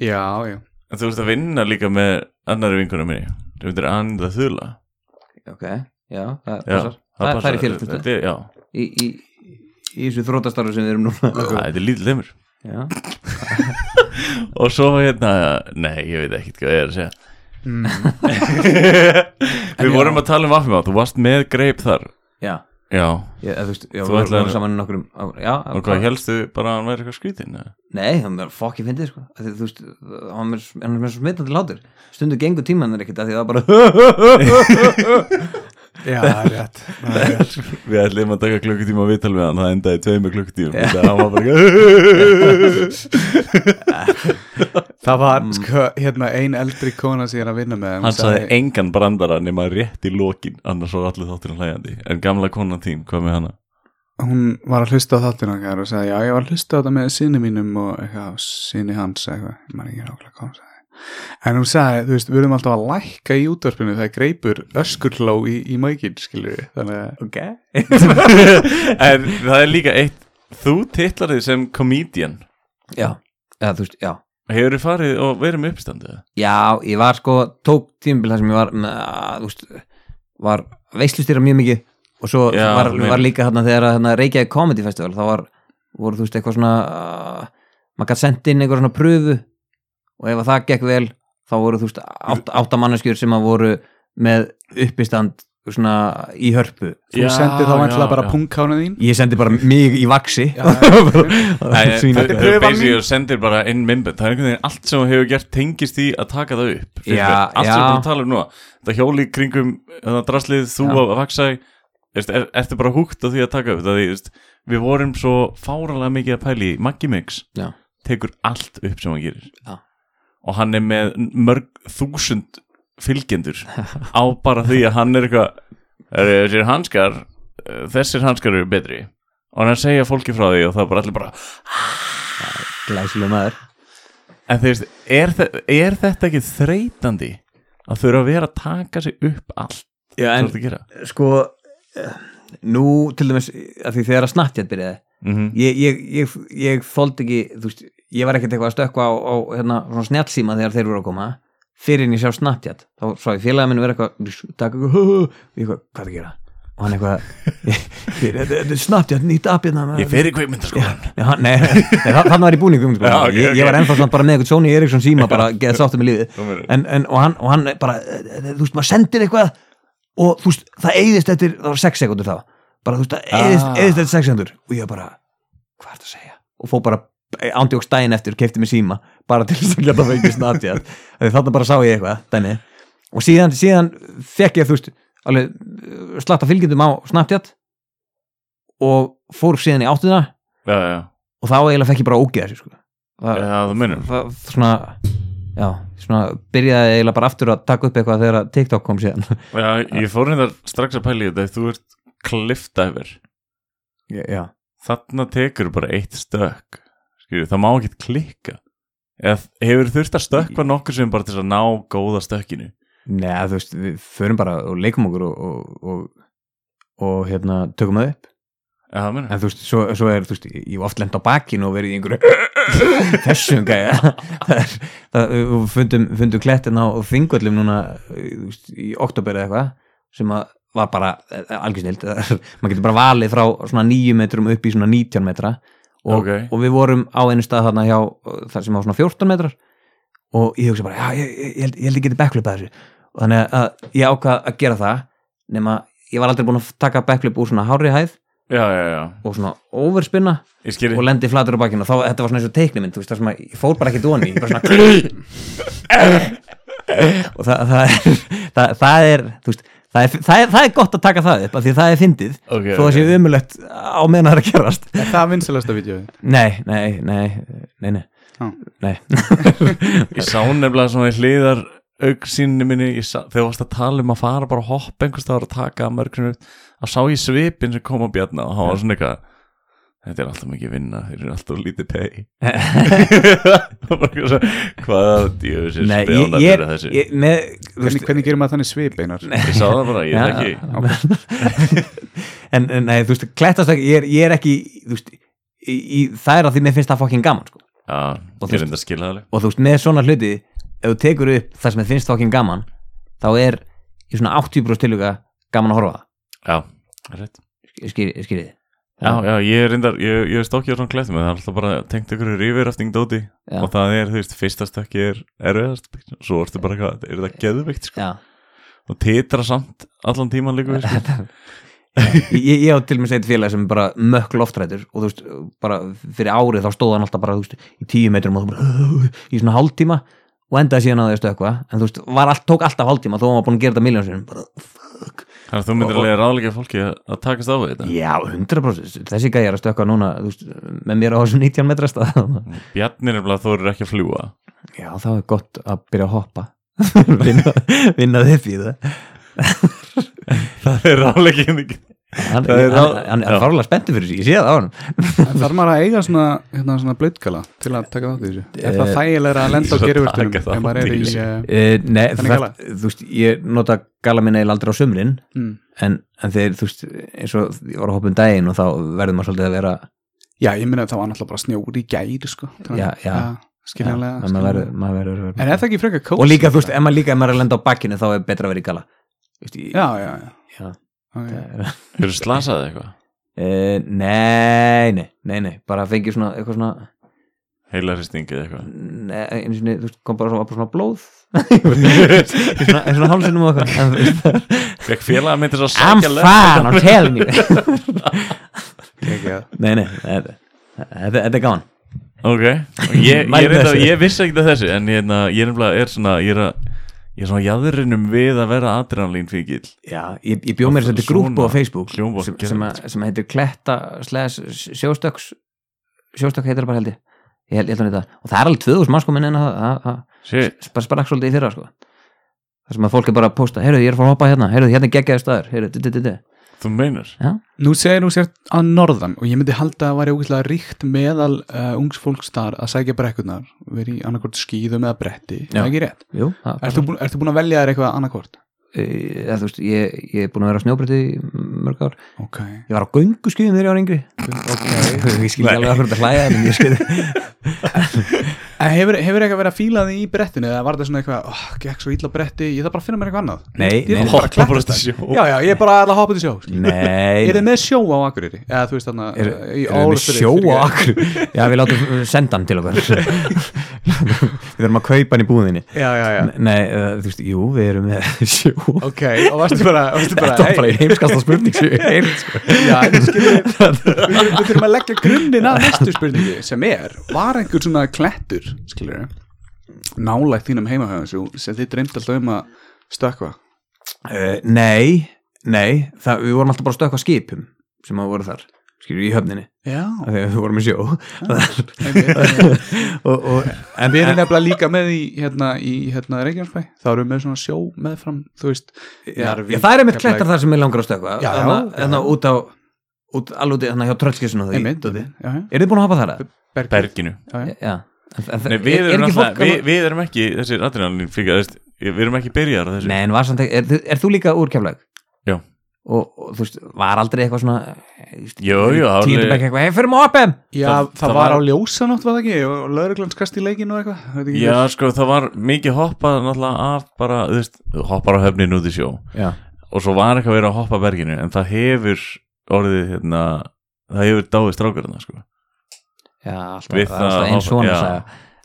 Já, já. En þú veist að vinna líka með annari vinkunum minni. Þú veitir Anna Þula. Ok, já, það passar. það, er í er- já, í, í, í þessu þrótastarfi sem við erum núna það þetta er lítið lemur já, og svo hérna, nei, ég veit ekki hvað ég er að segja Mm. við vorum að tala um vaffum á þú varst með greip þar já já, Ég, þú veist, já, Þú við vorum- ætlaðir- vorum saman í nokkrum á- já, og hvað helstu bara að hann væri eitthvað skrítin eða? nei, hann er fokki fyndið sko. Af því, þú veist, hann er, hann er með svo smitandi látur stundu gengur tíman er ekkert að því það bara Já, það er rétt Það er rétt. við ætlum að taka klukkutíma að viðtal við hann það endaði tveimur klukkutíma hann var bara Það var, sko, hérna ein eldri kona sem ég er að vinna með hann sagði engan brandara nema rétt í lokin annars var allir þátturinn hlægjandi en gamla konan þín, hvað með hana? Hún var að hlusta á þáttina okkar og sagði, já, ég var að hlusta á þetta með sinni mínum og eitthvað, sinni hans eitthvað, ég man ekki nákvæmlega hvað hún sagði. En hún sagði, þú veist, við erum alltaf að lækka í útvarpinu þegar greipur öskurló í, í mækin, skilur við Þannig að, ok. En það hefur þið farið og verið með uppstandið? já, ég var sko, tók tímabil þar sem ég var þú veist var veislustýra mjög mikið og svo Já, var, meina. var líka hérna þegar að hérna, Reykjavík Comedy Festival þá var, voru þú veist eitthvað svona uh, maður gætt sendt inn eitthvað svona pröfu og ef að það gekk vel þá voru þú veist átt, áttamanneskjur sem að voru með uppistand svona í hörpu þú sendir þá já, vantlega bara já. punkkána þín ég sendi bara mig í vaksi Já, mín. sendir bara inn myndbönd það er einhvern veginn allt sem þú hefur gert tengist því að taka það upp Já, allt sem já. þú búin að tala um núna það hjóli kringum það draslið, þú Já. að vaksa er, ertu bara húgt á því að taka upp veist, við vorum svo fáralega mikið að pæli í Maggi Mix Já. tekur allt upp sem hann gerir Já. og hann er með mörg þúsund fylgjendur á bara því að hann er eitthvað "Eru þessir hanskar þessir hanskar eru betri? Og hann segja fólki frá því og það er bara allir bara glæsilega maður. En þú veist, er, er þetta ekki þreytandi að þurfa að vera að taka sig upp allt Já, en sko eh, nú til dæmis að því þegar að Snapchat byrjaði mm ég, ég, ég, ég þóldi ekki þú veist, ég var ekkert eitthvað að stökkva á, á hérna, svona snjallsíma þegar þeir voru að koma fyrir en ég sjá Snapchat þá svo ég félagið minn vera eitthvað taka eitthvað, eitthvað, hvað er að gera? Og hann eitthvað þetta er Snapchat, nýtt app hérna. Ég fer í kveikmyndaskólan þannig var ég búningum sko. Já, ok, ég, ok. ég var ennþá bara með eitthvað Sony Ericsson síma bara geða í lífið. Númerið. en, en, og, hann, og hann bara, þú veist, maður sendir eitthvað og þú veist, það eyðist eftir það var 6 sekundur þá. Bara, þú veist, það eyðist, Ah. eyðist eftir 6 sekundur og ég bara, hvað er það að segja? Og fór bara ándjóks daginn eftir kefti mig síma, bara til þess að geta fengið Snapchat, þannig þarna bara sá ég eitthvað dæmi, og síðan, síðan fekk ég, þú veist, alveg uh, slatta fylgjendum á Snapchat og fór síðan í áttuna já, já, og þá eiginlega fekk ég bara ógeða sér sko. það, já, það það, svona svona byrjaði eiginlega bara aftur að taka upp eitthvað þegar TikTok kom síðan. Ég fór hérna strax að pæla í þetta þú ert kliftæver já, þarna tekur bara eitt stök Skilju, það má ekki klikka. Eða hefur þurft að stökkva nokkur sem bara til að ná góða stökkinu? Neða þú veist við förum bara og leikum okkur og, og, og, og hérna tökum það upp. Já, það en þú veist, svo, svo er, þú veist, ég hef oft lent á bakinu og verið í einhverju þessum gæja. Er, við fundum, fundum klettin á þingvöllum núna þú veist, í oktober eða eitthvað sem að var bara algjörsnild maður getur bara valið frá svona nýju metrum upp í svona 19 metra og, Ok. og við vorum á einu stað þarna hjá þar sem var svona 14 metrar. Og ég hugsa bara, já, ég, held ég geti backflipað þessu. Og þannig að ég ákvað að gera það nema ég var aldrei búin að taka backflip úr svona hárri hæð. Já, já, og svona overspinna. Og lendi flatur á bakinu og þá, þetta var svona eins og teiknimynd þú veist, það sem að ég fór bara ekki dóni ég bara svona og það, það, er, það, það er þú veist, það er, það, er, það er gott að taka það upp af því það er fyndið, Ok, þó það sé ok. umulegt á meðan það er að gerast Er það vinsalasta vídeo? nei, nei, nei, nei, nei, Já. nei. ég sá nefnilega svona í hliðar augsýnni minni, ég sá, þegar varst að tala um að fara bara að hoppa einhvers staðar og taka mörgsinu, að sá ég svipin sem kom á bjarna og hann var svona eitthvað þetta er alltaf mikið vinna, þeir eru alltaf lítið pay. Og bara eitthvað svona, hvað djöfis er nei, ég, spjána ég, fyrir þessu? ég með, þú Hvernig, veist, hvernig gerir maður þannig svip einar? ég sá það bara, ég Já, þekki en, en nei, þú veist, klettast ekki ég er, ég er ekki, þú veist í, í, það er að því mér finnst það fokkin gaman sko. já, Og þú veist- og þú veist, með svona hluti ef þú tekur upp það sem þér finnst fokkin gaman þá er í svona 80% tilhuga gaman að horfa á já, það er rétt. Skýrið skýri. Já, já, ég er reyndar, ég, ég er stokkið á svona klættum en það er alltaf bara tengt ykkur rífirafting dóti. Já. og það er, þú veist, fyrsta stökki er erfiðast, svo ertu bara hvað, er það geðveikt, sko, Já. og titra samt allan tíman líka, sko. ég, ég á til mér segið félag sem bara mökk loftrætur og þú veist, bara fyrir árið þá stóð hann alltaf bara, þú veist, í tíu metrum og þú bara, í svona hálftíma og endaði síðan að stökkva. En þú veist, var allt, tók alltaf hálftíma þó hann var búin að gera þetta miljónsinnum bara, fuck Þannig að þú myndir alveg ráðleika fólki að, að takast á þetta. já, 100% þessi gæði er að stökkva núna veist, með mér á þessum 19 metra stað Bjarnir er bara þú eru ekki að fljúa. já, þá er gott að byrja að hoppa vinna, vinna þið fyrir það Það er ráðleikin. Hann, Það er er fárlega spenntur fyrir sig, ég sé það á hann Þarf maður að eiga svona, hérna, svona blöytkala til að taka þátt í þessu? Er það Eh, þægilega að lenda á til þátt ef maður er í. Uh, Uh, nei, Þannig það, gala? þú veist, ég nota gala minna eða aldrei á sumrin mm. en, en þeir, þú veist, eins og ég var að hoppa um daginn og þá verður maður svolítið að vera Já, ég minna að það var náttúrulega bara snjóri í gæri, sko. Þannig- Já, já. skiljanlega. já, maður verður, maður verður, En er það ekki frekar kósi? og líka, þú veist, ef maður er að lenda á bakkinu þá er betra að vera í gala Já, já, já. Okay. Eru slasaði eitthvað? Eh, nei, nei, nei, nei bara fengið svona, eitthvað svona Heila hristingið eitthvað? nei, einu sinni, þú veist, kom bara svona, bara svona blóð. Svona, svona hálsinum og eitthvað. Fekk félaga myndi svo I'm sækja fine, I'm telling you. Nei, nei, þetta, þetta, þetta er gaman. Ok, ég, ég, ég, ég, vissi ekki þessu en ég, hérna, er svona, ég er að ég er svona jæðrinum við að vera adrenalín fíkil Já, ég, ég bjóð mér þetta grúpu á Facebook hljómar sem, sem, að, sem heitir Kletta sjóstöks sjóstök heitir það bara held ég. Ég held, ég held að og það er alveg 2000 mann sko minn en Shit, bara sprakk svolítið í fyrra sko. Það sem að fólk er bara að posta, heyrðu ég er að fara að hoppa hérna. Heyrðu hérna geggjaði staður, heyrðu, di, di, di. Þú meinar. Já, Nú segir þú sért að norðan og ég myndi halda að það væri ógeðslega ríkt meðal uh, ungs fólks þar að sækja brekkurnar verið í annarkort skýðum eða bretti. Já. það er ekki rétt? Jú það, Ertu búin, ertu búin að velja þér eitthvað annarkort? e, þú veist, ég, ég er búin að vera á snjóbreytti í mörg ár. Ok, ég var á göngu skýðum þegar ég var yngri. Ég skil ekki alveg að hvernig þetta hlæja en ég skil En hefur, hefur eitthvað verið að fíla þig í brettinu eða var þetta svona eitthvað, oh, gekk svo illa bretti ég þarf bara að finna mér eitthvað annað Nei, nei, Hoppa bara til sjó. Já, já, ég er bara að hoppa til sjó nei. Er þið með sjó á Akureyri? Eða þú veist þarna er, það með sjó á akkur já við látum senda hann til okkar. Við þurfum að kaupa hann í búðinni. Já, já, já. Nei, uh, þú veist, jú, við erum með sjó. Ok, og varstu bara, varstu bara þetta var bara í heimskasta spurning sko. Já, við, þurfum að leggja grunninn að næstu spurningu sem er, var einhver svona klettur, skilur við nálægt þínum heimahöfum sem þið dreymt alltaf um að stökkva. Uh, nei, nei það, við vorum alltaf bara að stökkva skipum sem að voru þar, skilur í höfninni. Já, af því að við vorum í sjó. Og, og, en Við erum nefnilega líka með í hérna, í hérna Reykjanesbæ, þá erum við með svona sjó meðfram, þú veist. Já, já, það er einmitt klettar þar sem ég langar að já, þannig að út á út, alveg út í þannig hjá tröllskissinu er þið búin að hafa þar? eða? Bergið. Berginu Já, já. Nei, er- við er erum, ekki alltaf, fólk við, við erum ekki þessir adrenalín fíkil við, við erum ekki byrjar á þessu Nei, en var samt ekki, er, er þú líka úr keflag? Já. Og, og þú veist, var aldrei eitthvað svona alveg- Tíundabæk eitthvað, hei, fyrir maður opem Já, Það- það, var var- á ljósanótt, var það ekki og lögreglans kast í leikinu og eitthvað veit ekki Já, sko, það var mikið hoppað náttúrulega af bara, þú veist, þú hoppar á höfnin út í sjó Já, og svo var eitthvað að vera að hoppa berginu en það hefur orðið hérna, það hefur dáið strákarna sko. Já, alltaf, Við það alltaf einn svona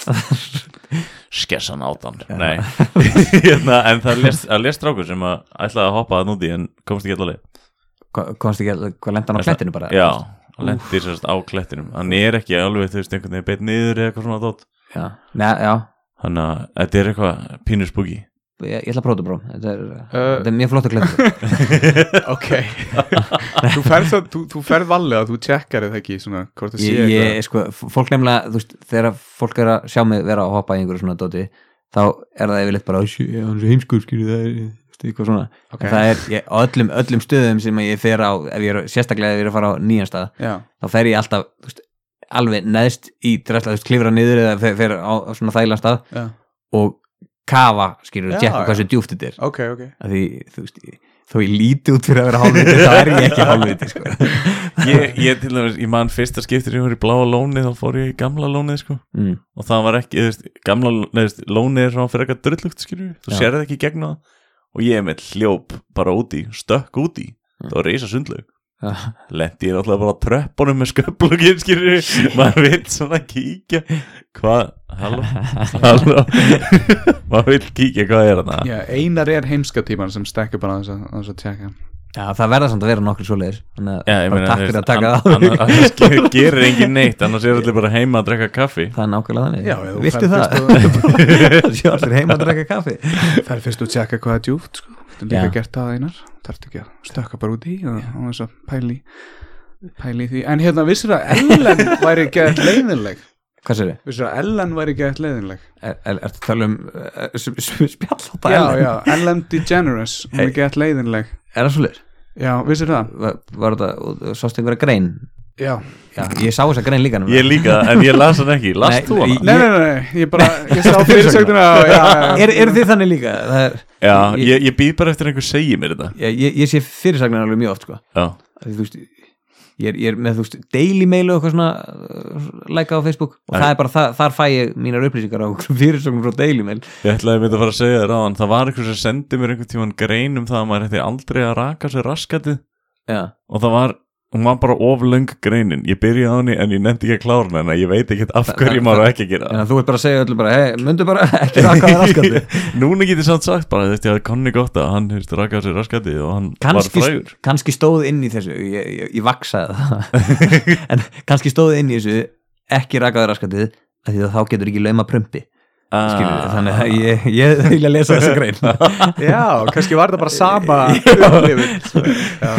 skessan átan Nei, hérna, en það lest, að lest strákur sem að ætlaði að hoppa það núti en komst ekki allaveg Hva- Komst ekki, að- hvað lenda hann á klettinu bara? Já, hann lendir sérst á klettinum. Hann er ekki alveg, þú veist, einhvern veginn beitt niður eða eitthvað svona dótt Já, Nei, já. Þannig að þetta er eitthvað spooky ég, ætla að prófa þetta bró Þetta er, Uh, er mjög flott að klettu Ok. Þú ferð, þú, þú ferð valega, þú tjekkar eða ekki svona, hvort það sé ég, ég, sko, fólk nefnilega, þú veist, þegar fólk er að sjá mig vera að hoppa í einhverju svona dóti þá er það yfirleitt bara, "Sjö, hann er svo heimskur, skilju, það er, eitthvað svona. Ok. en það er, ég, á öllum, öllum stöðum sem ég fer á, ef ég er, sérstaklega ef ég er að fara á nýjan stað, Já, þá fer ég alltaf, veist, alveg neðst í dressla, klifra niður eða fer, fer á, á svona þægilega stað. Já, og kafa, skilju, Já, tjekka hversu djúft þetta er ok, ok því, þú veist, þó ég líti út fyrir að vera hálfviti, þá er ég ekki hálfviti, sko ég, ég til dæmis, ég man fyrsta skiptir ég var í bláa lónið, þá fór ég í gamla lónið sko mm. og það var ekki, þú veist, gamla neðist, lónið er svona fyrir eitthvað drullugt skilju þú Já. sérði ekki gegn það og ég með hljóp bara úti, stökk úti Mm. það var reysa sundlaug Já. lendi ég náttúrulega bara á tröppunum með sköplugin skilju, maður vil svona kíkja. Hvað, halló? Halló? Maður vil kíkja hvað er þarna? Já, einar er heimskatíman sem stekkur bara þess að, að tjekka. Já, það verða samt að vera nokkur svoleiðis Þannig Já, að ég bara meina, takk fyrir að taka það á ge- gerir engin neitt annars er allir bara heima að drekka kaffi. Það er nákvæmlega þannig. Já, Viltu það? Það allir heima að drekka kaffi. Það er fyrst að tjekka hvað er djúft sko. Þetta er líka Já. gert það einar Þarf ekki að stökka bara út í og, og þess að pæli pæli því En hérna, vissir að Ellen væri gett leiðinleg Hvað sér þið? Vissir að Ellen væri gett leiðinleg Er, er, ertu að tala um uh, spjall á það? Já, já, Ellen DeGeneres Hún er gett leiðinleg Er það svoleiðis? Já, vissir það? Var, var það, og sástu einhverja grein? Já. Já, ég sá þessa grein líka ég líka, en ég las hann ekki. Last þú hana? Nei, nei, nei, nei, ég bara, ég sá fyrirsögnuna og- já, já, já. Er, er þið þannig líka? Það er, já, ég- ég, ég býð bara eftir einhver segi mér þetta. Ég, ég, ég sé fyrirsagnar alveg mjög oft sko. já, Af því, þú veist, ég, er, ég er með þú veist, daily mail og eitthvað svona uh, læka á Facebook. Og það er bara, það, þar fæ ég mínar upplýsingar á fyrirsögnum frá daily mail. Ég ætlaði að mynda að fara að segja þér áðan það var einhver sem sendi mér einhvern tíman grein um það að maður ætti aldrei að raka sér raskatið. Já, og það var, hún var bara oflöng greinin. Ég byrjaði á henni en ég nefndi ekki að klára hana en ég veit ekki af hverju maður ekki að gera þú ert bara að segja öllum bara, hei, myndu bara ekki raka það raskandi. Núna getið samt sagt bara, ég hafði konni gott að hann hefst rakaði sér raskatið og hann kannski, var frægur. kannski stóð inn í þessu ég, ég, ég vaksaði það. En kannski stóð inn í þessu ekki rakaður raskatið af því að þá getur ekki lauma prumpi skilur þannig að ég, ég vilja lesa þessa grein. Já, kannski var þetta bara sama upplifun Já.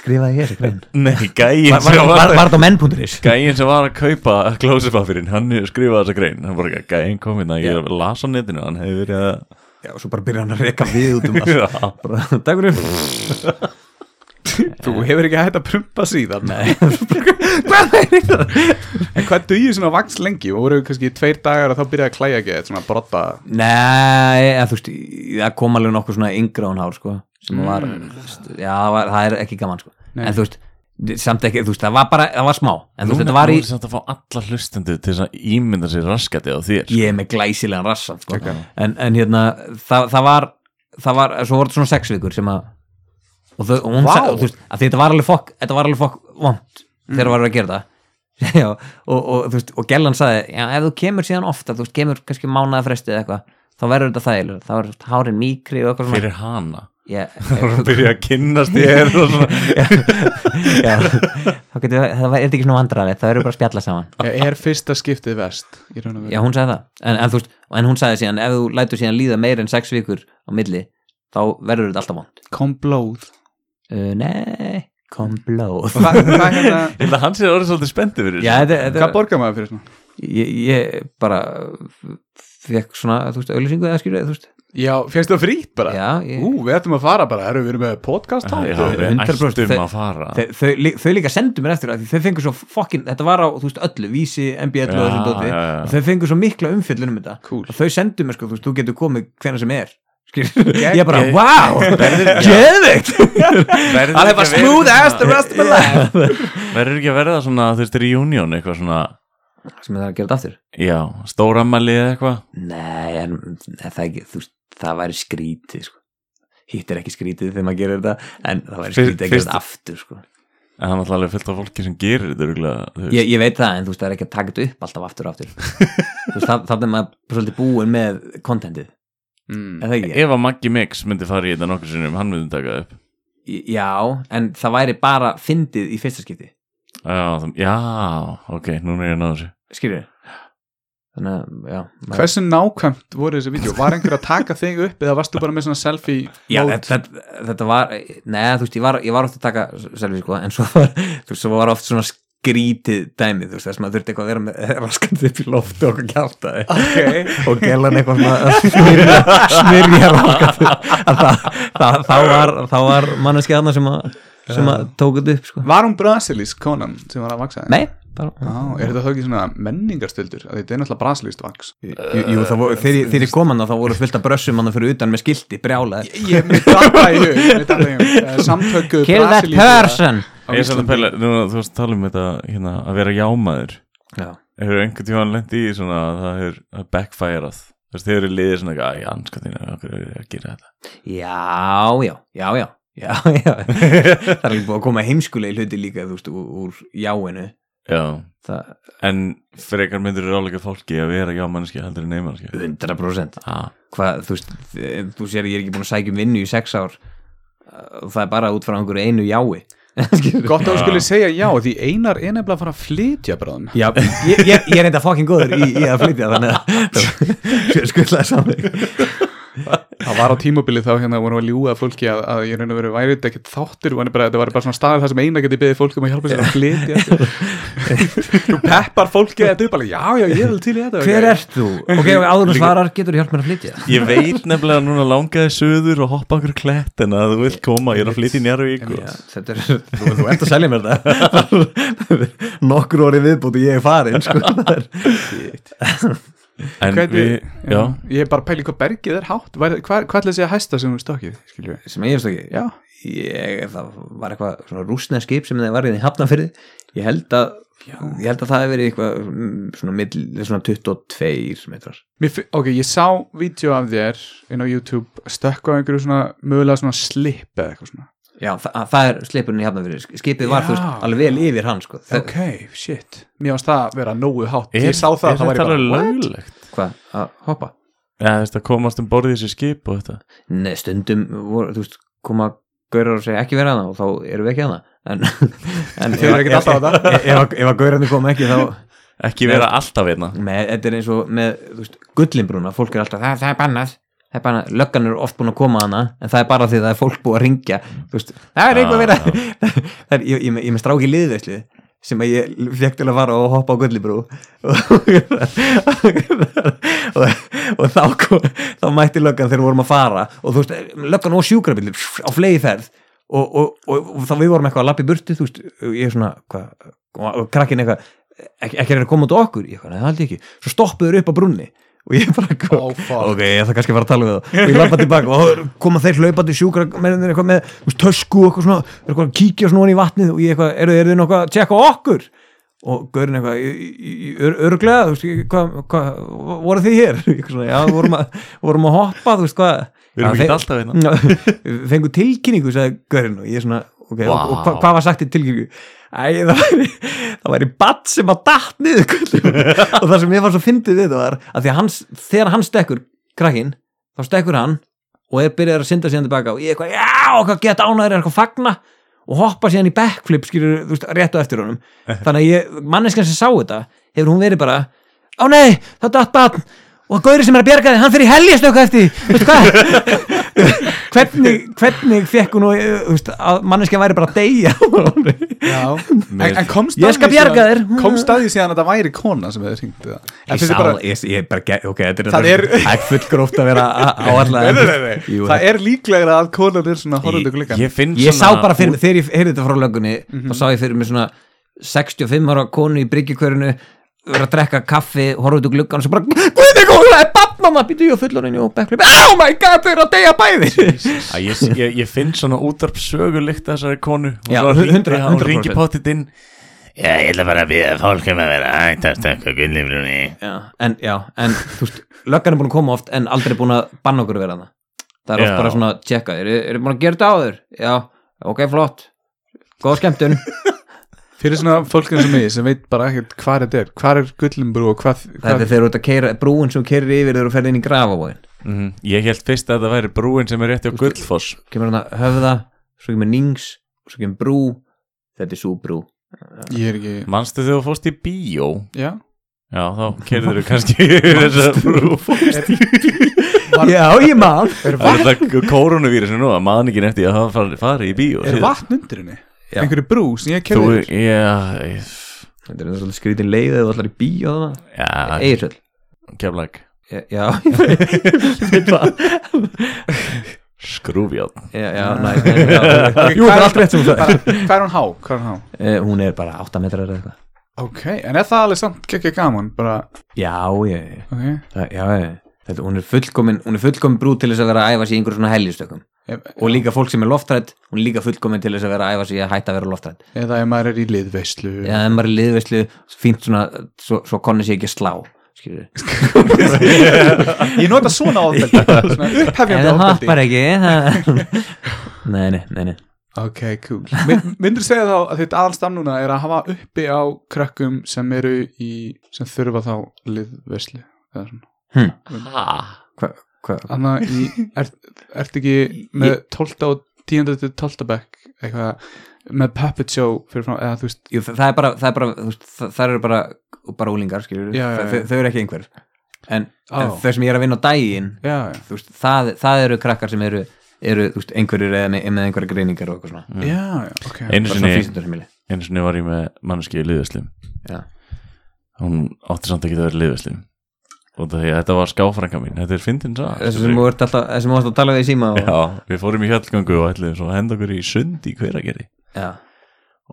skrifaði ég þessa grein? Nei, gæin var, var, var, var, þetta á menn.is Gæin sem var að kaupa klósipapirinn, hann skrifaði þessa grein. Hann bara, gæin kom hérna, ég las á netinu. Hann hefði verið að já, og svo bara byrja hann að reka við út um bara, takk fyrir Þú hefur ekki hægt að prumpa síðan Nei. En hvað dugir svona vaks lengi? Og voru kannski tveir dagar og þá byrjaði að klæja ekki Svona brotta Nei, eða, þú veist, það kom alveg nokkuð svona yngra hún hár, sko, sem var, já, var, það er ekki gaman, sko, Nei. en þú veist, samt ekki, þú veist, það var bara, það var smá, en þú veist, þetta var í, er samt að fá alla hlustendu til þess að ímynda sér raskati á þér ég er með glæsilegan rassa, sko, Ok. en, en hérna, það, það var, það var, svo voru þetta svona sex vikur sem að, og, þau, og hún Vá. sagði, þú veist, að þetta var alveg fokk, þetta var alveg fokk vond þegar það var að gera það. Já, og, og, þú veist, og Gellan sagði, já, ef þú kemur síðan ofta, þú veist, kemur kannski mánaða frestið eða eitthvað, þá verður þetta þægilega, þá er hárin mýkri og eitthvað svona. Fyrir hana? Ég, Hún byrja að kynnast þér og svona. Já, þá getur við, það er ekki svona vandræðið það eru bara að spjalla saman. Er fyrsta skiptið vest í raun og veru? já, hún sagði það, en, en, veist, en hún sagði síðan ef þú lætur síðan líða meir en sex vikur á milli, þá verður þetta alltaf vond Kom blóð uh, nei, kom blóð. Hvað hvað að hann sé orðið svolítið spenntið fyrir já, þetta, Hvað þetta, borgar maður fyrir svona? ég, ég bara fekk svona, þú veist, auðlýsingu eða skilur, þú veist. Já, férstu það frýtt bara? já, ég, Ú, við ættum að fara bara, erum við erum með podcast Já, við 100% ættum þau- að fara. þau, þau, lí- þau líka sendu mér eftir það því þau fengur svo fokkin, þetta var á, þú veist, öllu vísi, MBL og þessum dóti. já, já. og þau fengur svo mikla umfyllun um þetta. Cool. og þau sendu mér, sko, þú veist, þú getur komið hvena sem er ég bara, wow Verður I'll have a smooth ass the rest of my life. Verður ekki að verða svona, þú veist, reunion eitthvað svona sem er það að gera þetta aftur? Já, stóramæli eða eitthvað? Nei, en það, ekki, þú veist, það væri skrítið sko. hitt er ekki skrítið þegar maður gerir þetta en það væri skrítið að gera þetta aftur sko. En það er náttúrulega alveg fullt af fólki sem gerir þetta ég, ég veit það, en þú veist, það er ekki að taka þetta upp alltaf aftur og aftur. Þú veist, það, það er maður svolítið búin með kontentið, mm. Ef að Maggi Mix myndi fara í þetta nokkur sinnum, hann myndi taka upp Já, en það væri bara fyndið í fyrsta skipti Já, já ok, núna er ég að ná þessu skilur þannig að, já maður- Hversu nákvæmt voru þessi vídeo? Var einhver að taka þig upp eða varstu bara með svona selfie Já, mode? þetta, þetta, þetta var neða, þú veist, ég var, ég var oft að taka selfie, sko, en svo var, þú veist, svo var oft svona skrítið dæmið, þú veist, þess að maður þurfti eitthvað að vera með raskandi upp í loftu og kjáltaði okay. og gellan eitthvað smyrja, smyrja raskandi þá var, var manneski aðna sem sem að tók þetta upp, sko Var hún brasilísk konan sem var að vaksa? Nei, bara Á, er þetta þá ekki svona menningarstöldur? Þetta er náttúrulega brasilískt vaks Jú, jú, þegar, ég- ég kom hann þá voru fullt af brössum hann fyrir utan með skilti, brjálaði Ég hug, mitt data í hug Eh, Samtöku Kill that person Ég er svolítið að pæla, nú, þú veist að tala um þetta hérna, að vera jámaður. Já, Hefur einhvern tímann lent í svona að það hefur að backfireað Þú veist, þeir eru liðið svona eitthvað, æ, anska þín, okkur er að gera þetta. Já, já, já, já. Já, já, það er ekki búið að koma heimskulegi hluti líka, þú veist, úr, jáinu. Já, það, en frekar myndir eru ráleika fólki að vera jámannski heldur en neymannski 100% ah. hvað, þú veist, þú sér ég er ekki búin að sækja um vinnu í sex ár. Það er bara út frá einhverju einu jái? Gott að þú skulle segja já Því einar er nefnilega að fara að flytja bráðum. Já, ég, ég, ég er enda fokkin góður í, í að flytja þannig að skullaði samleik Það var á tímabili þá hérna vorum við að ljúga að fólki að, að ég raun og veru væri þetta ekkert þáttur og bara, þetta var bara svona staðið það sem eina geti beðið fólki um að hjálpa sér að flytja Þú peppar fólki að þetta er bara já já ég er alveg til í þetta. Hver ert þú? Ok, og áður þú svarar, getur þú hjálp mér að flytja? Ég veit nefnilega núna langaði söður og hoppa okkur klett en að þú vilt koma, ég er að flytja í Njarvík og... Já, þetta er, þú, þú ert að selja mér þetta. Nokkur orði viðbúti ég er farin sko. Er- Hvernig, við, já, Ég er bara að pæla í hvað bergið er hátt. Hvað, hvað, hvað ætla að hæsta sem þú stokkið sem ég veist ekki Já, ég, það var eitthvað svona rúsnesk skip sem það var í hafnafyrði ég held að ég held að það hefði verið eitthvað mm, svona, mill, svona 22 metrar. Mér, ok, ég sá vídeo af þér inn á YouTube stökku á einhverju svona mögulega svona slip eða eitthvað svona já, það, það er slipurinn í hafnafyrði skipið var Já. þú veist alveg vel yfir hann sko. Ok, shit. Mér varst það að vera nógu hátt. Ég sá það, er það var what? löglegt? hvað, að hoppa? Já, þú veist að komast um borðið þessi skip og þetta. Nei, stundum voru, þú veist, koma gaurar og segja ekki vera hana og þá erum við ekki hana en, en Þið eru ekkert alltaf á ef, ef, að gaurarnir koma ekki þá ekki vera alltaf hérna. Þetta er eins og með þú veist, gullinbrúna, fólk er alltaf, það, það er bannað það er bannað, löggan er oft búin að koma hana en það er bara því það er fólk búið að ringja veist, það er einhver verið að það er, ég, ég, ég, með stráki liðveislu sem að ég fekk til að fara og hoppa á gullibrú. Og, og, þá, kom, þá mætti löggan þegar við vorum að fara og þú veist, löggan og sjúkrabillir á flegi ferð og, og, og, þá við vorum eitthvað að lappa í burtu þú veist, ég er svona hvað, og krakkin eitthvað ekki, ekki að að koma út á okkur? Ég eitthvað, neða, það held ég ekki, svo stoppuður upp á brunni og ég bara, Ó, fuck. ok, ég ætla kannski að fara að tala við það og ég lappa tilbaka og koma þeir hlaupandi sjúkra með eitthvað með þú veist, tösku og svona, er kíkja svona ofan í vatnið og ég eitthvað, eru þið nokkuð að tjekka okkur? Og gaurin eitthvað í- í- í- ör- örglega, þú veist, hvað hva, voru þið hér? Eitthvað svona, já, vorum að, vorum að hoppa, þú veist hvað? Við erum ekki alltaf hérna. Já, við fengum tilkynningu sagði Gaurin og ég svona ok, og, og hva, hvað var sagt í tilkynningu? Æ, það væri, það væri batt sem að datt niður og það sem ég var svo fyndið við það var að að hans, þegar hann stekkur krakkin, þá stekkur hann og er byrjað að synda síðan tilbaka og ég eitthvað, já, hvað geta ánæður eitthvað fagna? Og hoppa síðan í backflip skilur, veist, rétt á eftir honum. Þannig að ég, manneskan sem sá þetta hefur hún verið bara, á nei, það datt batn og gaurið sem er að bjarga þið, hann fyrir helgjastöku eftir, því, veistu hvað hvernig, hvernig fekk hún og, þú veist, að manneskjan væri bara að deyja? Já, en, en komst Ég að skal því komst að því síðan að það væri kona sem hefði hringt það En ég sá, bara, ég, ég bara, ok, þetta er, er fullgróft að vera áallega það er líklegra að konan er svona horfandi gluggan Ég finn ég sá bara fyrir, þegar ég heyrði þetta frá löggunni þá sá ég fyrir mig svona 65 ára konu í bryggjukverinu vera að drekka kaffi, úr gluggan og svo bara, guði góð, það batnama býtu ég á fullorinn og backflip, oh my god þau eru að deyja bæði. Að ég, ég, ég finn svona útarp sögulikt þessari konu. Og Já, svo hringdi 100%, hann 100%. ringi pottit inn. Já, ég ætla bara að bíða fólk um að vera hægt að stökka gullifrunni en, já, en þú veist löggan er búin að koma oft en aldrei búin að banna okkur að vera það það er oft Já. bara svona að tjekka, eru er búin að gera þetta áður? Já, ok, flott. Góð skemmtun Fyrir svona fólkinn sem ég sem veit bara ekkert hvað þetta er Hvað er gullimbrú og hvað, það hvað er þegar þú ert að keira, brúin sem keirir yfir þegar þú ferð inn í grafavóin mm Ég held fyrst að þetta væri brúin sem er rétti á Gullfoss. kemur hann að höfða, svo kemur nings svo kemur brú, þetta er svo brú. Ég er ekki Manstu þegar þú fórst í bíó? Já, Já, þá kerður þú kannski yfir þessa brú. Já, ég man. Er Það er þetta koronavírusin nú að maður ekki eftir að fari í bíó. Er vatn undir henni? Já. Einhverju brú sem ég Þú, kerði já, ég- þetta er svolítið skrítin leið eða þú ætlar í bíó og það já, Eirsöld keflag já, já, ég veit hvað Skrúfjárn. Já, já, næ, já, jú, það er allt rétt sem þú sagði Hvað er hún há? Hvað er hún há? Eh, hún er bara 8 metrar eða eitthvað. Ok, en er það alveg samt gekkja gaman? Bara, já, ég, ok. Það, já, ég Þetta, hún er fullkomin, fullkomin brú til þess að vera að æfa sig í einhverjum svona heljustökum Ef- og líka fólk sem er loftrætt hún er líka fullkomin til þess að vera að æfa sig í að hætta að vera loftrætt Eða ef maður er í liðveislu. Já, ef maður er liðveislu, fínt svona svo, svo konni sig ekki að slá Ég nota svona Ef upphefjandi það... Nei, nei, nei, nei. Ok, cool. Mynd- Myndirðu segja þá að þitt aðalstam núna er að hafa uppi á krökkum sem eru í sem þurfa þá liðveislu eða svona Hva, hva, Þannig að í, er, ert ekki með 12 og 10. til 12. bekk eitthvað með puppet show fyrir frá, eða þú veist jú, það er bara, það er bara þú veist, það, eru bara, bara úlingar Já, já, já. þau, þau eru ekki einhver en, en Ó. þau sem ég er að vinna á daginn Já, já, þú veist, það, það eru krakkar sem eru, eru þú veist, einhverjir eða með, með einhverja greiningar og eitthvað svona já, já, ok Einu sinni, sinni var ég með manneski í liðveslum Já. Hún átti samt ekki að vera liðveslum og það, þetta var skáfrænka mín. Þetta er fyndin sá sem þú ert alltaf, að tala við í síma og, Já, við fórum í hjallgöngu og ætliðum svo að henda okkur í sund í hveragerði. Já,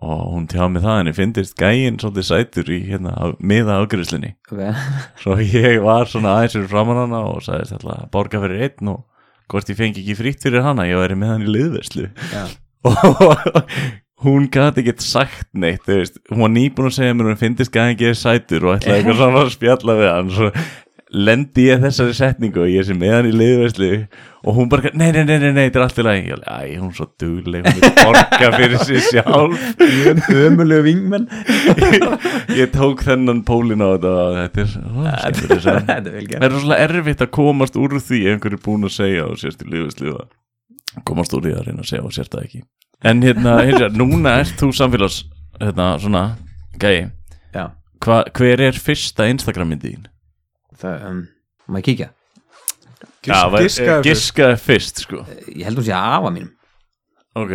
og hún tjá mig það henni fyndist gæinn svolítið sætur í hérna miða ágriðslinni ok. Svo ég var svona aðeins fyrir framan hana og sagðist alltaf að borga fyrir einn og hvort ég fengi ekki frítt fyrir hana ég væri með hann í liðverslu og hún gæti ekkert sagt neitt þú veist, hún var nýbúin að segja mér hún fyndist gæði ekki sætur og ætlaði eitthvað svona að spjalla við hann lendi ég þessari setningu og ég sé með hann í liðverslu og hún bara, nei, nei, nei, nei, nei, þetta er allt í lagi. Ég alveg, æ, hún er svo dugleg hún vil borga fyrir sig sjálf. Ömulegu vingmenn. Ég tók þennan pólin á þetta og þetta er, er Það er rosalega erfitt að komast úr því ef einhver er búin að segja og sérst í lífisliða komast úr því að reyna að segja og sérst það ekki. En hérna, hérna núna ert þú samfélags hérna, svona, gæi. Hver er fyrsta Instagram myndi þín? Það, um, maður kíkja? Já, var- giskaðu fyrst. sko. Ég held hún sé að afa mínum. Ok.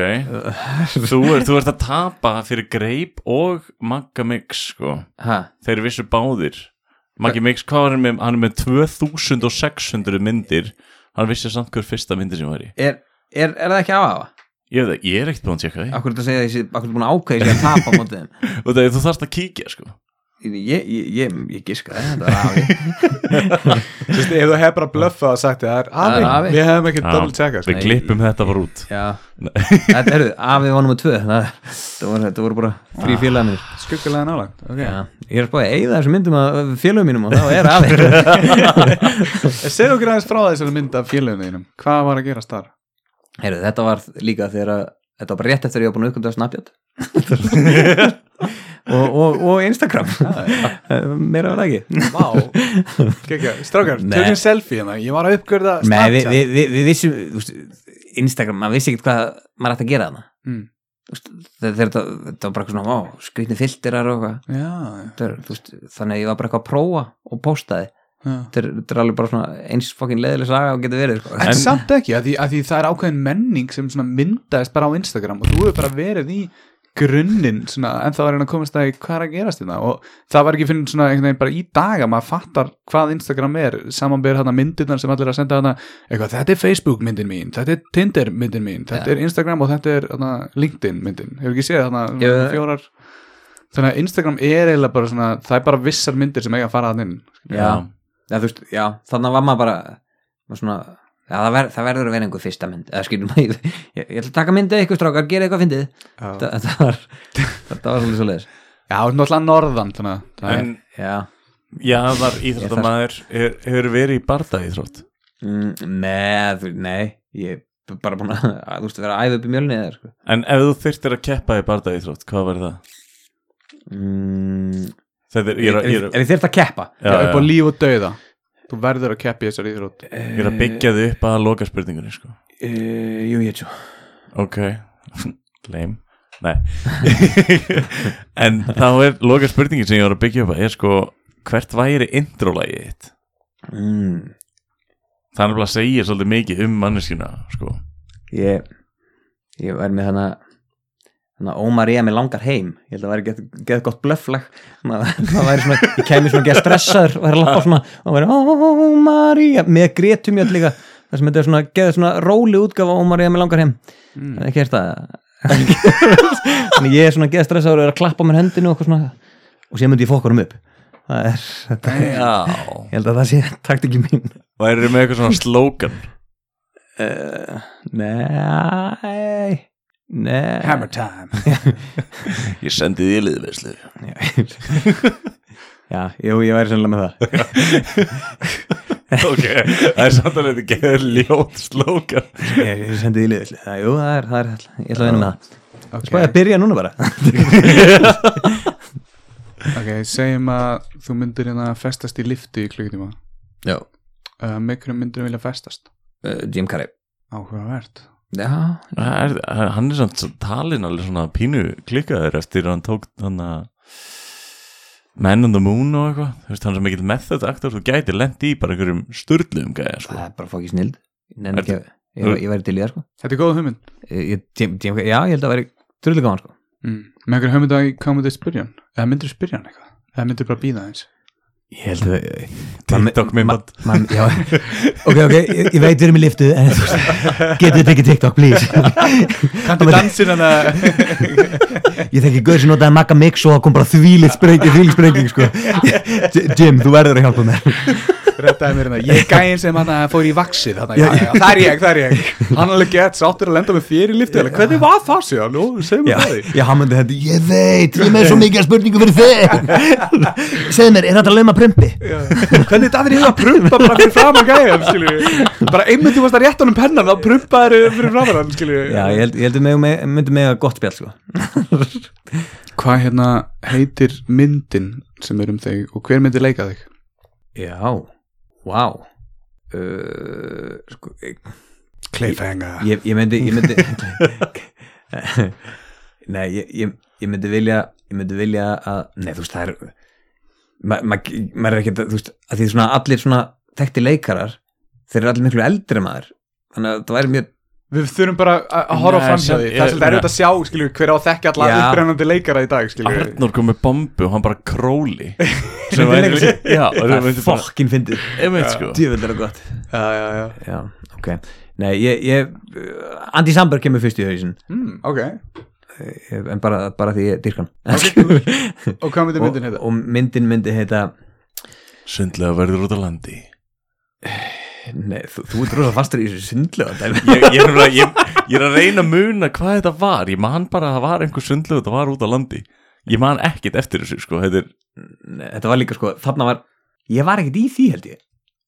Þú, er, þú ert að tapa fyrir Greip og Magga Mix sko. Ha, Þeir vissu báðir. Maggi Mix, hvað var hann með? Hann er með 2600 myndir. Hann vissi samt hver fyrsta myndir sem var í. Er, er, er það ekki að afa? Ég, veit það, ég er ekkert búin að tjekka því. Akkur er þetta að segja að ég sé, akkur er þetta búin að ákveða ég sé að tapa á mótið þú þarft að kíkja sko Ég, ég, ég, það, þetta var afi. Þú veist, ef þú hefur bara bluffað og sagt það er er afi, afi. við hefum ekki double checkað. sko. Við klippum þetta bara út. Já, þetta er afi var nummer tvö það, það, voru, bara þrý félagar mínir skuggalega nálægt okay. Já, ég er að spáði að eigða þessum myndum að félagum mínum og þá er afi. Segðu okkur aðeins frá þessari mynd af félaginu þínum. Hvað var að gerast þar? Heru, Þetta var líka þegar að þetta var bara rétt eftir að ég var búin að uppkvæmda Snapchat. Og, og, og Instagram. Meira var ekki. Vá, Nei. tökum selfie hérna. Ég var að Nei, við, Snapchat. við, við, við vissum þú veist, Instagram, maður vissi ekkert hvað maður ætti að gera þarna. Mm. Þetta, var bara svona ó, skrýtni filterar og eitthvað. Þannig að ég var bara eitthvað að prófa og postaði þetta er, þetta er alveg bara svona eins fokkin leðileg saga og getur verið sko. En, samt ekki, að því, að því það er ákveðin menning sem myndaðist bara á Instagram og þú hefur bara verið í grunninn svona, en það var einn að komast að hvað er að gerast þetta og það var ekki finnum svona einhvern veginn bara í dag að maður fattar hvað Instagram er samanber hérna myndirnar sem allir að senda hérna eitthvað, þetta er Facebook myndin mín, þetta er Tinder myndin mín, þetta Ja. er Instagram og þetta er hérna, LinkedIn myndin, hefur ekki séð þarna Jú. fjórar þannig að Instagram er eiginlega bara svona, það er bara vissar myndir sem eiga að fara að inn já, já, þú veist, já, þannig var maður bara var svona, já, það, ver, það verður að vera einhver fyrsta mynd, eða skilur maður ég, ég, ég ætla að taka myndið eitthvað strákar, gera eitthvað fyndið. Þetta, þetta var þetta var svolítið svoleiðis. Já, náttúrulega norðan þannig að það En já, jáðar íþróttamæður er- hefur verið í barda íþrótt mm, nei, þú, nei ég er bara búin að, þú veist, vera að æfa upp í mjölni eða, sko En ef þú þyrftir að keppa í barda íþrótt, hvað verður það? mm, Þetta er, er, ég er, er, ég er, er, þér að keppa? Já, upp á líf og dauða. Þú verður að keppi þessar íþrótt. Ég er að byggja þið upp að loka spurningunni sko. uh, jú, ég tjó Ok, lame. Nei. En þá er loka spurningin sem ég var að byggja upp að er sko hvert væri introlægið þitt? mm, Það er bara að segja svolítið mikið um manneskina sko. ég ég var með hana hana Ómar ég með langar heim. Ég held að það væri gett, gett gott blöfflag. Maður væri svona, ég kæmi svona gett stressaður og væri að lappa svona. Og væri Ómar ég með Gretum ég líka. Það sem þetta er svona, geða svona róli útgafa Ómar ég með langar heim. Mm. það er ekki hérst að þannig ég er svona gett stressaður og er að klappa mér hendinu og, eitthvað svona, og sér myndi ég fokka um upp. Það er, þetta, Já. ég held að það sé taktikið mín. Væri með eitthvað svona slogan uh, nei nei. Hammer time. Ég sendi því liðveislu. Já, jú, ég væri sennilega með það. Ok, það er samt alveg ekki að ljót slogan Ég, ég sendi því liðisli það, Jú, það er, það er, ég ætla að vinna með það. Ok, Spæði að byrja núna bara. Ok, segjum að þú myndir hérna festast í liftu í klukkutíma. Já. Uh, með hverjum myndir vilja festast? Uh, Jim Carrey. Áhugavert Já, er, Hann er samt talin alveg svona pínu klikkaður eftir að hann tók hann að Man on the Moon og eitthvað. Þú veist, hann er mikill method aktor þú gæti lendi í bara einhverjum sturluðum gæja sko. það er bara fokki snild. Ég nenni ekki að Ég, ég væri til í það sko. Þetta er góð hugmynd. Ég, ég, Jim, Jim, Já, ég held að væri drullu gáðan sko. Mm. með einhverjum hugmynd að hvað myndir spyrja hann? Eða myndir spyrja hann eitthvað? Eða myndir bara býða eins Ég held að TikTok myndband. man, já, Ok, ok, ég, ég veit við erum í liftu en getið þið tekið TikTok, please? Kanntu dansin hann að Ég þekki gauð sem notaði Magga Mix og það kom bara þvílitt sprenging, þvílitt sprenging sko. Jim, þú verður að hjálpa mér. Rettaði mér hérna. Ég er gæinn sem hann fór í vaxið þarna, já, já, Það er ég, það er ég. Hann alveg gett sáttur að lenda með þér í liftu eða Hvernig var það sér? Nú, segjum Já, við það já, hann myndi hendi, ég veit, ég er með svo mikið spurningu fyrir þig. Segðu mér, er þetta lauma prumpi? Já. Hvernig það er ég að prumpa bara fyrir framan gæjan skilju Bara einmitt þú varst að rétta honum pennan þá prumpaði þér fyrir framan hann skilju Já, ég held, ég held að mig, myndi mig að gott spjall sko. Hvað hérna heitir myndin sem er um þig og hver myndir leika þig? Já, vá. Uh, sko, ég, Cliffhanger. Ég, ég myndi ég myndi Nei, ég, ég, ég myndi vilja ég myndi vilja að, nei þú veist það er ma ma maður er ekki þú veist, að því svona allir svona þekkti leikarar þeir eru allir miklu eldri maður. Þannig að það væri mjög Við þurfum bara að horfa Nei, fram hjá því. Það er svolítið erfitt að sjá, skilju, hver á að þekka alla Já. upprennandi leikara í dag, skilju Arnór kom með bombu og hann bara króli. Er og það það er fokkin fyndið. Sko. Djöfull er það gott. Já, já, já. Já, ok. Nei, ég, ég Andy Samberg kemur fyrst í hausin mm, Ok, en bara, bara því ég dyrkan og hvað myndi myndin og, heita? og myndin myndi heita sundlega verður út á landi nei, þú, þú er dróða fastur í þessu dæmi. Ég, ég, ég, ég er að reyna að muna hvað þetta var. Ég man bara að það var einhver sundlega þetta var út á landi. Ég man ekkit eftir þessu sko þetta er Nei, þetta var líka sko, þarna var ég var ekkert í því held ég.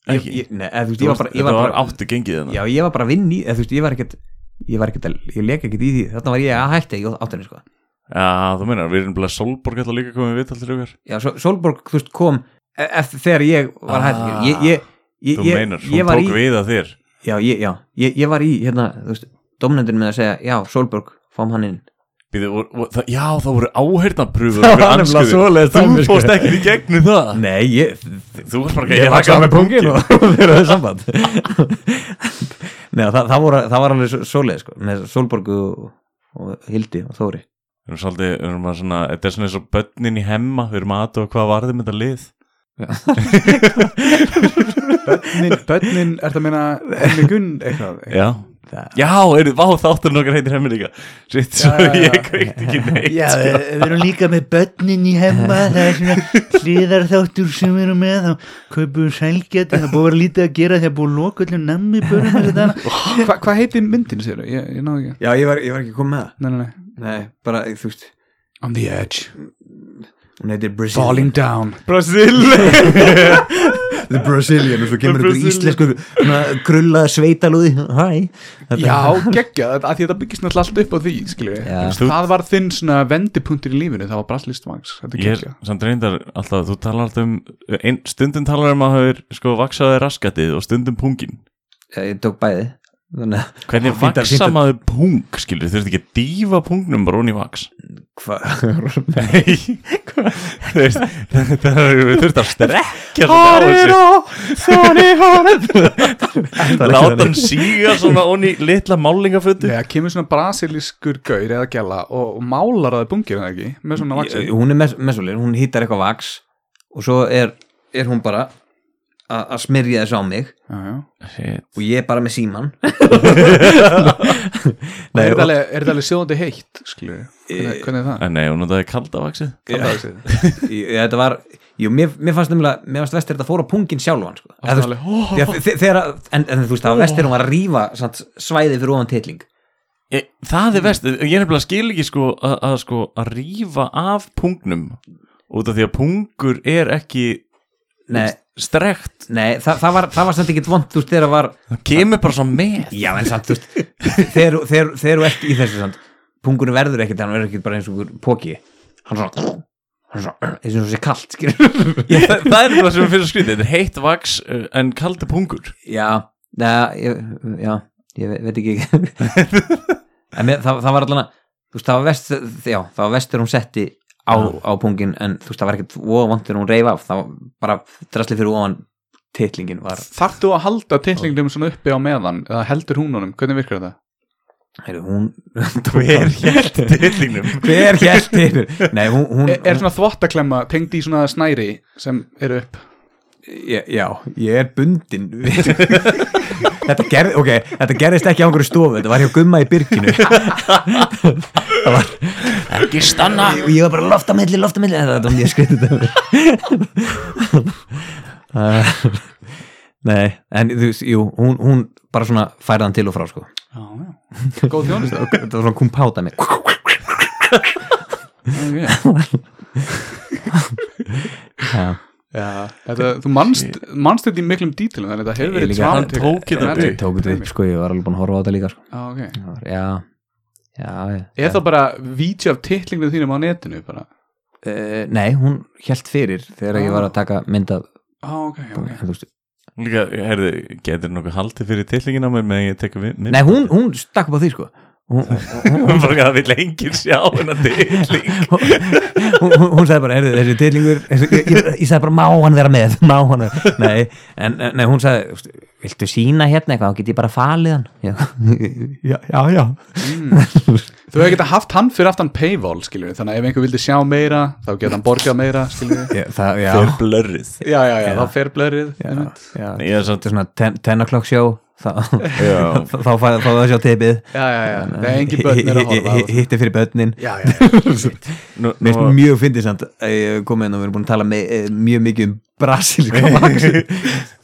Nei, þú veist, var bara, ég þetta var var bara áttu gengið þarna. Já, ég var bara að eða, þú veist, ég var ekkert ég var ekkert, að- ég leik ekkert í því. Þarna var ég að hætti í áttinni sko. Já, þú meina, við erum bara Solborg alltaf líka komið við til okkar. Já, Sol- Solborg, þú veist, kom e- eftir þegar ég var Ah, hætti ég, Þú meinar, hún tók í við að þér. Já, ég, já, ég, ég var í, hérna, þú veist domnendin með að segja, já, Solborg fáum hann inn. Býðu, og, og, það, Já, það voru áheyrnaprúfur Það var nefnilega svoleiðis Þú sko. fórst ekki í gegnum það. Nei, ég, Þú varst bara ég var saman með pungin og þeir eru samband. Nei, það, það, voru, það var alveg svo- svoleið sko, með Solborgu og, og Hildi og Þóri. Við erum svolítið, við erum að svona Þetta er svona eins og börnin í hemma Við erum aðtöða hvað varði með þetta lið Bönnin, bönnin, ertu að meina Hemmi Gunn eitthvað? Já. Það, Já, eru, vá, þáttur nokkar heitir hemmi líka. Sitt, svo Já, ég kveikt ekki neitt Já, við, við erum líka með börnin í hemma það er svona hliðarþáttur sem við erum með þá kaupum við sælgæti það er búið að vera lítið að gera því að búið öllum nammi börnum dana Hva, hvað heitir myndin, sér Ég, ég náðu ekki. Já, ég var, ég var ekki komið með það. Nei, nei, nei. Nei, bara, þú veist, On the edge hún heitir Brazil Falling down. Brasil. The Brazilian og svo kemur Brazilian. íslensku krullaða sveitalúði. Þetta- Já, geggja, að því þetta byggist náttúrulega allt upp á því, skilju Það var þinn svona vendipunktur í lífinu, það var brasslist vangs Þetta er Ég er samt reyndar alltaf, þú talar alltaf um ein, stundum talar um að hafa sko vaksaði raskatið og stundum pungin. Ég tók bæði Hvernig að- vaksa að- maður pung, skilur, þú ert ekki að dífa pungnum bara onni í vaks Nei. Þurfum að þessu Láta hann síga svona onni í litla málingafötu Já, kemur svona brasilískur gaur eða gæla og, og málar það bungir það ekki með svona vaxi Hún er mes mesolin, hún hýtar eitthvað vaks og svo er, er hún bara að smyrja þessu á mig. Já, já. Og ég er bara með síman Nei, er, og- þetta alveg, er þetta alveg sjóðandi heitt, skilju hvernig, hvernig er það? Nei, hún notaði kalda vaksið Kaldaðaxið. Ég- þetta var, jú, mér, mér fannst nefnilega mér fannst vestir þetta fór á pungin sjálfan sko. Það Eða, er þú þegar, að- en, en þú veist, það var vestir hún var að rífa samt, svæði fyrir ofan titling. Ég, það er vest, ég er nefnilega skil ekki sko að, að sko að rífa af pungnum út af því að pungur er ekki Nei, strekt, nei það, það var, það var samt ekki vond, þú veist, þegar það var það kemur bara svo með. Já, en samt, þú veist þegar þegar- þegar þú ert í þessu samt pungurinn verður ekkert, hann verður ekkert bara eins og einhver póki hann svona hann svona, eins og sé kalt, skilur Ég, það, það er nefnilega sem við fyrir skrítið, þetta er heitt vaks uh, en kaldi pungur. Já, neða, ég, já, ég ve- veit ekki. En mér, það, það var allan að þú veist, það var vest, já, það var vestur hún setti á, á pungin en þú veist, það var ekkert þegar hún reif af það var bara drasli fyrir ofan titlingin var, Þarftu að halda titlingnum svona uppi á meðan eða heldur hún honum, hvernig virkar þetta? heyrðu, hún Hver hélt tillingnum? hver hélt yfir Nei, hún, hún, Er, er svona þvottaklemma tengd í svona snæri sem eru upp? Ég, já, ég er bundin þetta, gerð, okay, þetta gerðist ekki á einhverju stofu þetta var hjá gumma í byrginu það var Ekki stanna. Og ég var bara loft á milli, loft á milli. Þetta var mjög skriðið uh, Nei, en þú veist, jú, hún, hún bara svona færði hann til og frá sko. Já, já, góð þjónust þetta var svona kumpáta mig Já, Já, þetta, þú manst, manst þetta í miklum dítilum þannig að þetta hefur Ég verið líka- Hann tók þetta Nei, upp. tók þetta upp sko, ég var alveg búin að horfa á þetta líka sko. Já, ok. Já, já, Er það bara vídeo af titlinginu þínum á netinu bara? uh, Nei, hún hjælt fyrir þegar ég var að taka mynd af Já, ok, ok. En þú veist, Líka, heyrðu, getur nokkuð haldið fyrir tillingin á mér með að ég við mynd? Nei, hún, hún stakk upp á því sko það vill enginn sjá hennar dilling. Hún, sagði bara, þessi þessi, ég, sagði bara, má hann vera með? Má hann vera, nei, en, nei, hún sagði "Veistu, viltu sína hérna eitthvað, þá get ég bara falið hann? Já, já, já, já. Þú hefur getað haft hann fyrir aftan paywall við, þannig að ef einhver vildi sjá meira þá geta hann borgað meira já, Fyrir blörrið. Já, já, já, þá fer blörrið Ég er er svona ten, 10 o'clock show þá, fá það að sjá tipið. Já, já, já, það er engin börn er að horfa á þetta. hitti fyrir börnin. Mér finnst mjög fyndið samt að ég komið inn og við erum búin að tala með, eh, mjög mikið um brasilíska vaxi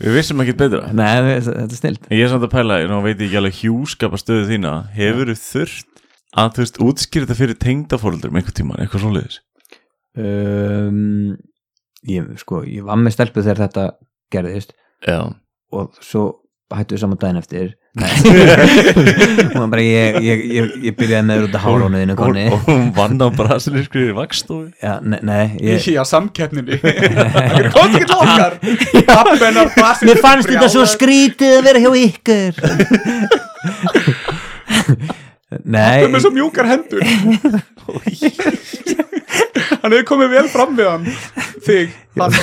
Við vissum ekki betra. Nei, þetta er snilt Ég er samt að pæla, nú veit ég ekki alveg hjúskapa stöðu þína. Hefur þú þurft að þú veist útskýra þetta fyrir tengdafóruldur einhver tíma, eitthvað svoleiðis? Um, ég, sko, ég var með stelpu þegar þetta gerðist. Já. Og svo hættu við saman daginn eftir. Var bara ég, ég, ég, ég byrjaði með út af hálónuðinu og, konni. og hún vann á brasilískri vakstofi Já, nei, nei ég, Já, samkeppninni. Það kom ekki til okkar? Mér fannst þetta svo skrítið að vera hjá ykkur. Nei. Með svo mjúkar hendur Hann hefur komið vel fram við hann. Þig, hann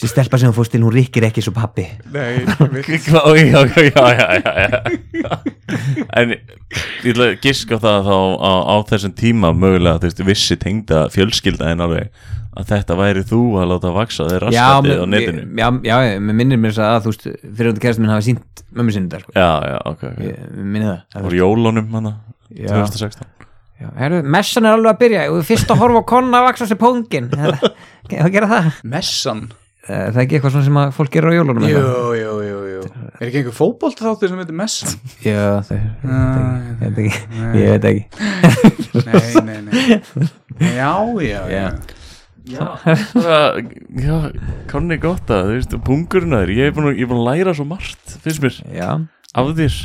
Þessi stelpa sem hún fórst til, hún rikkir ekki svo pappi Nei, Já, já, já, já, já, já, já. En ég ætla að giska það þá á, á þessum tíma mögulega, þú veist, vissi tengda fjölskylda en alveg að þetta væri þú að láta vaksa þér raskatið á netinu. já, já, mér minnir mér þess að þú veist, fyrir að kærast minn hafa sínt mömmu sinni þetta, sko. Já, já, ok, ok. Ég, mér minnir það. Og jólunum hana, Já. 2016 Já, herru, messan er alveg að byrja. Og fyrst að horfa á konna að vaksa sér póngin að gera það? Messan? Það er ekki eitthvað svona sem að fólk gerur á jólunum Jú, jú, jú, jú. Er ekki einhver fótbolt þáttur sem heitir Messan? já, það ég veit ekki. ég veit ekki. nei, nei, nei. Já, já, já. Já, það, já, konni gott að, þú veist, pungurinn að þér. Ég er búin að, ég er búin að læra svo margt, finnst mér. Já, af þér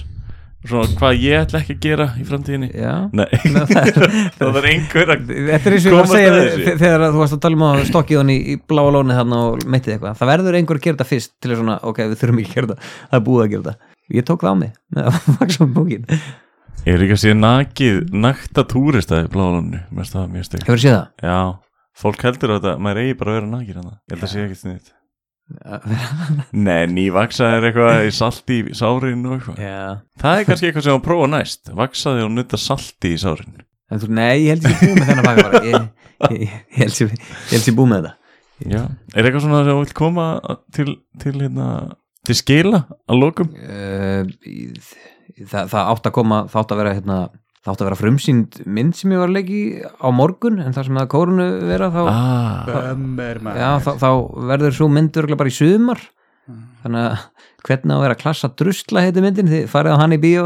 Svona hvað ég ætla ekki að gera í framtíðinni? Já. Nei, það er einhver að Þetta er eins og ég var að segja þegar þú varst að tala um að stokkið hann í, í bláa lónið þarna og meittið eitthvað. Það verður einhver að gera þetta fyrst til að svona, ok, við þurfum ekki að gera þetta. Það er búið að gera þetta. Ég tók það á mig með að vaksa um bókin. Ég er ekki að sé nakið, nakta túrista í bláðalunni, mér finnst það mjög stygg hefur séð það? Já, fólk heldur að þetta, maður eigi bara að vera nakið hana Ég held að sé ekki sniðt Nei, nývaksa er eitthvað í salti í sárin og eitthvað. Já. Það er kannski eitthvað sem að prófa næst Vaksaði og nutta salti í sárin. En þú, nei, ég held ég búið með þennan bara. Ég, ég, ég, ég held ég ég búið með þetta. Já, er eitthvað svona sem þú vilt koma til, til hérna, til skila að lokum? uh, það, það átt að koma það átt að vera hérna það átt að vera frumsýnd mynd sem ég var að leiki á morgun en það sem það kórunu vera þá, Ah, maður. Já, þá, þá verður svo mynd örgulega bara í sumar. Þannig að hvernig á að vera klassa drusla heiti myndin, þið farið á hann í bíó.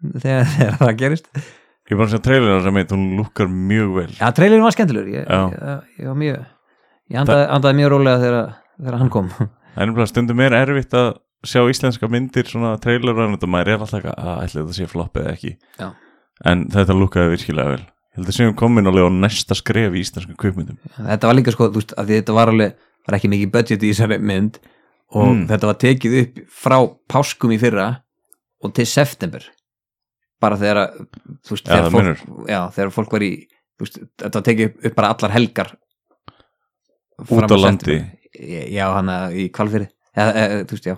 Þegar, þegar það gerist. Ég bara að segja trailerinn sem heit, hún lukkar mjög vel. Já, trailerin var skemmtilegur. Ég, ég, ég var mjög ég andaði, andaði mjög rólega þegar, þegar hann kom. Það er nefnilega stundum er erfitt að sjá íslenska myndir svona trailer og þetta maður er alltaf eitthvað að ætla þetta sé flopp eða ekki? Já. en þetta lukkaði virkilega vel. Ég held að séum komin alveg á næsta skref í íslenska kvipmyndum þetta var líka sko, þú veist, að þetta var alveg var ekki mikið budget í þessari mynd og Mm. þetta var tekið upp frá páskum í fyrra og til september. Bara þegar að, þú veist, þegar, það fólk, já, þegar fólk var í veist, þetta var tekið upp, upp bara allar helgar Út á landi. já, hann í kvalfyrir eða, eða, þú veist, já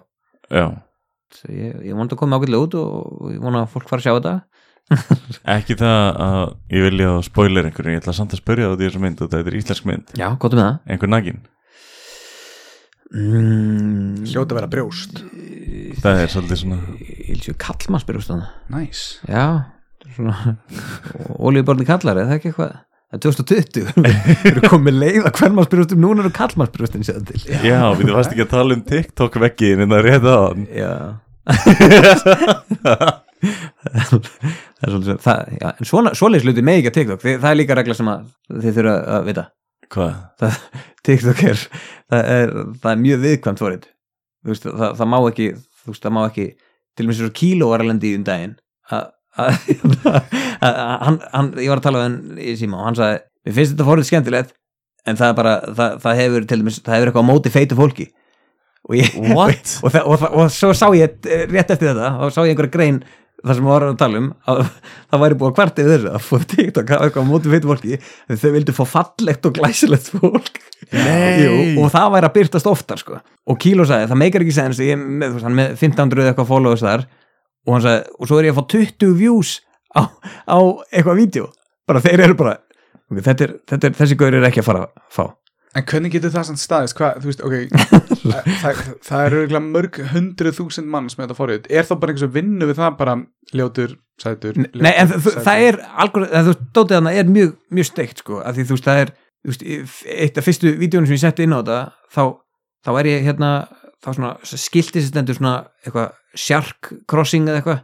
ég, ég vona að koma ágætlega út og, og ég vona að fólk fara að sjá þetta. Ekki það að ég vilja að spoiler einhverjum, ég ætla samt að spyrja það út í þessu mynd og þetta er íslensk mynd, já, gott með það. Einhver nagin mm, Hljóta að vera brjóst. Það er svolítið svona Ílsjö kallmann spyrjast það Næs Já, þetta er svona Ólíuborni kallar, er það ekki eitthvað Það er 2020 Við erum komið leið að hvern maður spyrjast um Núna eru um sér til. Já, við varst ekki að tala um TikTok veggiðin en það rétt á hann Já. Það er svolítið það, já, En svona, svoleiðis hluti með ekki að TikTok. Þi, Það er líka regla sem að þið þurfa að vita. Hvað? það, TikTok er það, er það er mjög viðkvæmt fórið veist, það, það má ekki þú veist, það má ekki til og með svo kíló var að lendi í um daginn. að, að, að, hann, hann, ég var að tala við hann í síma og hann sagði, mér finnst þetta fórið skemmtilegt en það er bara, það, það hefur til dæmis, það hefur eitthvað móti feitu fólki og ég, og, og, og, og, svo sá ég rétt eftir þetta og sá ég einhverja grein það sem við varum að tala um að það væri búið að kvarta yfir þessu að fóða TikTok að eitthvað móti feitu fólki þegar þau vildu fá fallegt og glæsilegt fólk. Jú, og það væri að byrtast oftar sko. og Kíló sagði, það meikar ekki sens ég með, hann með 1500 eða eitthvað followers þar og hann sagði, og svo er ég að fá 20 views á, á eitthvað vídeo bara þeir eru bara þetta er, þetta er, þessi gaur er ekki að fara að fá En hvernig getur það samt staðist? Hvað, þú veist, ok það, það er auðvitað mörg hundruð þúsund mann sem þetta fórið. Er þá bara einhvers að vinna við það bara ljótur, sætur ljótur, Nei, en sætur? það er algur, þú veist, dótið þarna er mjög, mjög steikt sko, af því þú veist, það er þú veist, eitt af fyrstu vídjónu sem ég setti inn á þetta þá, þá er ég hérna þá svona skilti sem stendur svona eitthvað shark crossing eða eitthvað.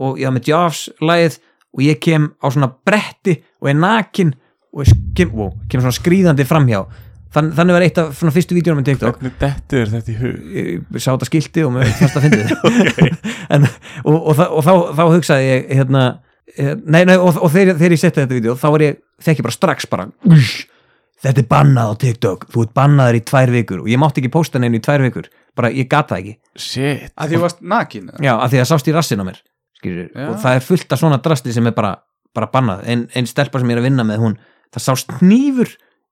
Og ég hafa með Jaws lagið og ég kem á svona bretti og er nakin og ég kem, wow, kem svona skrýðandi framhjá. Þann, þannig var eitt af svona fyrstu vídjónum með TikTok. Hvernig dettu er þetta í hug? ég sá þetta skilti og með fast að fyndi en, og, og, þá, og þá, þá hugsaði ég hérna, eh, nei, nei, og, og þegar, þegar ég setti þetta vídeo þá var ég, þekki bara strax bara "Ush, þetta er bannað á TikTok. Þú ert bannaður í tvær vikur. Og ég mátti ekki posta neinu í tvær vikur, bara ég gat það ekki Shit Að því þú varst nakin? eða? já, af því að það sást í rassin á mér skilur, Já. og það er fullt af svona drasti sem er bara, bara bannað, ein, ein stelpa sem ég er að vinna með hún, það sást nýfur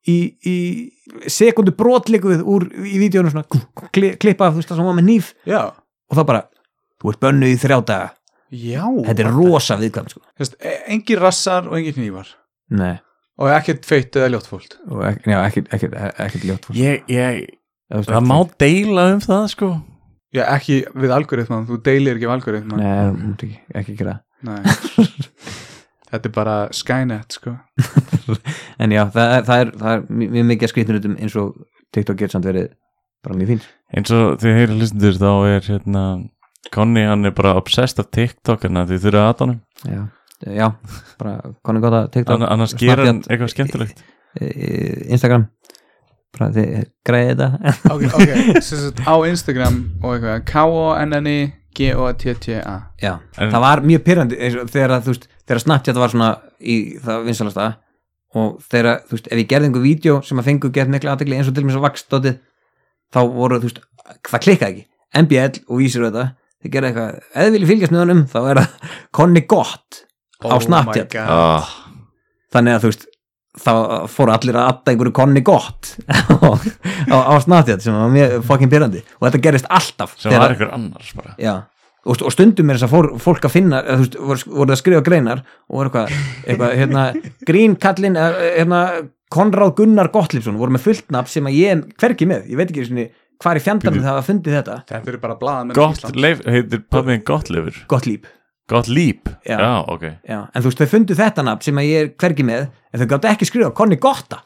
í, í sekundu brotlikuð úr í vídjónu svona kli, klippa, þú veist það sem var með nýf Já. og þá bara, þú ert bönnuð í þrjá daga Já. þetta er rosa viðkvæm sko. Veist, e- engir rassar og engir hnífar. nei, Og ekkert feitt eða ljótfólt. og ek, já, ekkert ekkert ekkert ljótt fólk. Ég, ég, það má deila um það sko Já, ekki við algoritman, þú deilir ekki við algoritman. nei, ekki, ekki gera það. Nei. Þetta er bara Skynet, sko. en já, það það er, það er mjög mikið að skrifnutum eins og TikTok getur samt verið bara mjög fín eins og þið heyri hlustundur þá er hérna Conny hann er bara obsessed af TikTok en þið þurfa að honum já, já bara konum gott að TikTok Anna- annars gera eitthvað skemmtilegt Instagram bara þið greiði þetta Ok, ok, sem sagt á Instagram og eitthvað, K-O-N-N-I G-O-T-T-A já, En- það var mjög pyrrandi eins og þegar að, þú veist, þegar Snapchat var svona í það vinsalasta og þegar, þú veist, ef ég gerði einhver vídeo sem að fengu gett mikla aðtekli eins og til mér svo vaksdótið þá voru, þú veist, það klikkaði ekki. MBL og vísir þetta þið gerði eitthvað, ef þið viljið fylgjast með honum þá er það konni gott á Oh Snapchat. My God. ah, þannig að þú veist þá fóru allir að adda einhverju konni gott á, á, á Snapchat sem var mjög fucking pyrrandi og þetta gerist alltaf sem var eitthvað annars bara. Já, og, og stundum er þess að fór, fólk að finna þú veist, voru, að skrifa greinar og voru eitthvað, eitthvað hérna, grínkallin hérna, Konráð Gunnar Gottlífsson voru með fullt nafn sem að ég er hvergi með, ég veit ekki svona, hvar í fjandarnir það hafa fundið þetta. Þetta eru bara blaðamenn Gott heitir pabbiðin gott lifur Gottlíf, Gott líp, Já. já, ok. Já, en þú veist þau fundu þetta nafn sem að ég er hvergi með en þau gátt ekki skrifa Konni Gotta.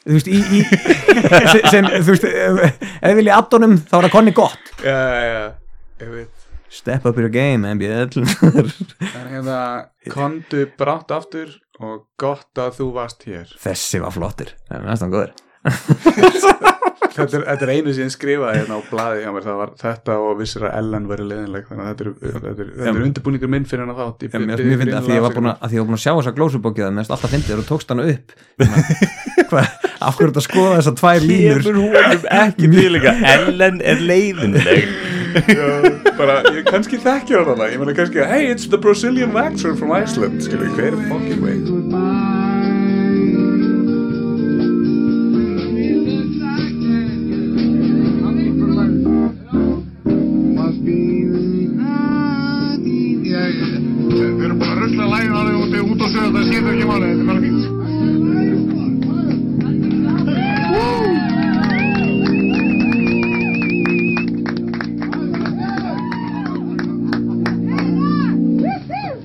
Þú veist, í, í sem, sem, þú veist, ef þið viljið addonum þá er það Konni Gott. Já, já, ég veit. Step up your game, MBL Það er hérna, kondu brátt aftur og gott að þú varst hér. Þessi var flottir, það er næstan góður Þetta er, þetta er einu sem ég skrifaði hérna á blaði hjá mér, það var þetta og vissir að Ellen verið leiðinleg. Þannig að þetta er, þetta er, þetta er undirbúningur minn fyrir hann að þátt Ég, mér, finnst að því ég var búin að, að því ég var búin að sjá þessa glósubókið það mest alltaf fyndið og tókst hana upp. Hvað, af hverju þetta skoða þessar tvær línur? Ellen er leiðinleg. Já, bara, ég kannski þekki hann hana ég meina kannski, hey, it's the Brazilian waxer from Iceland. Skilur, hver fucking way Goodbye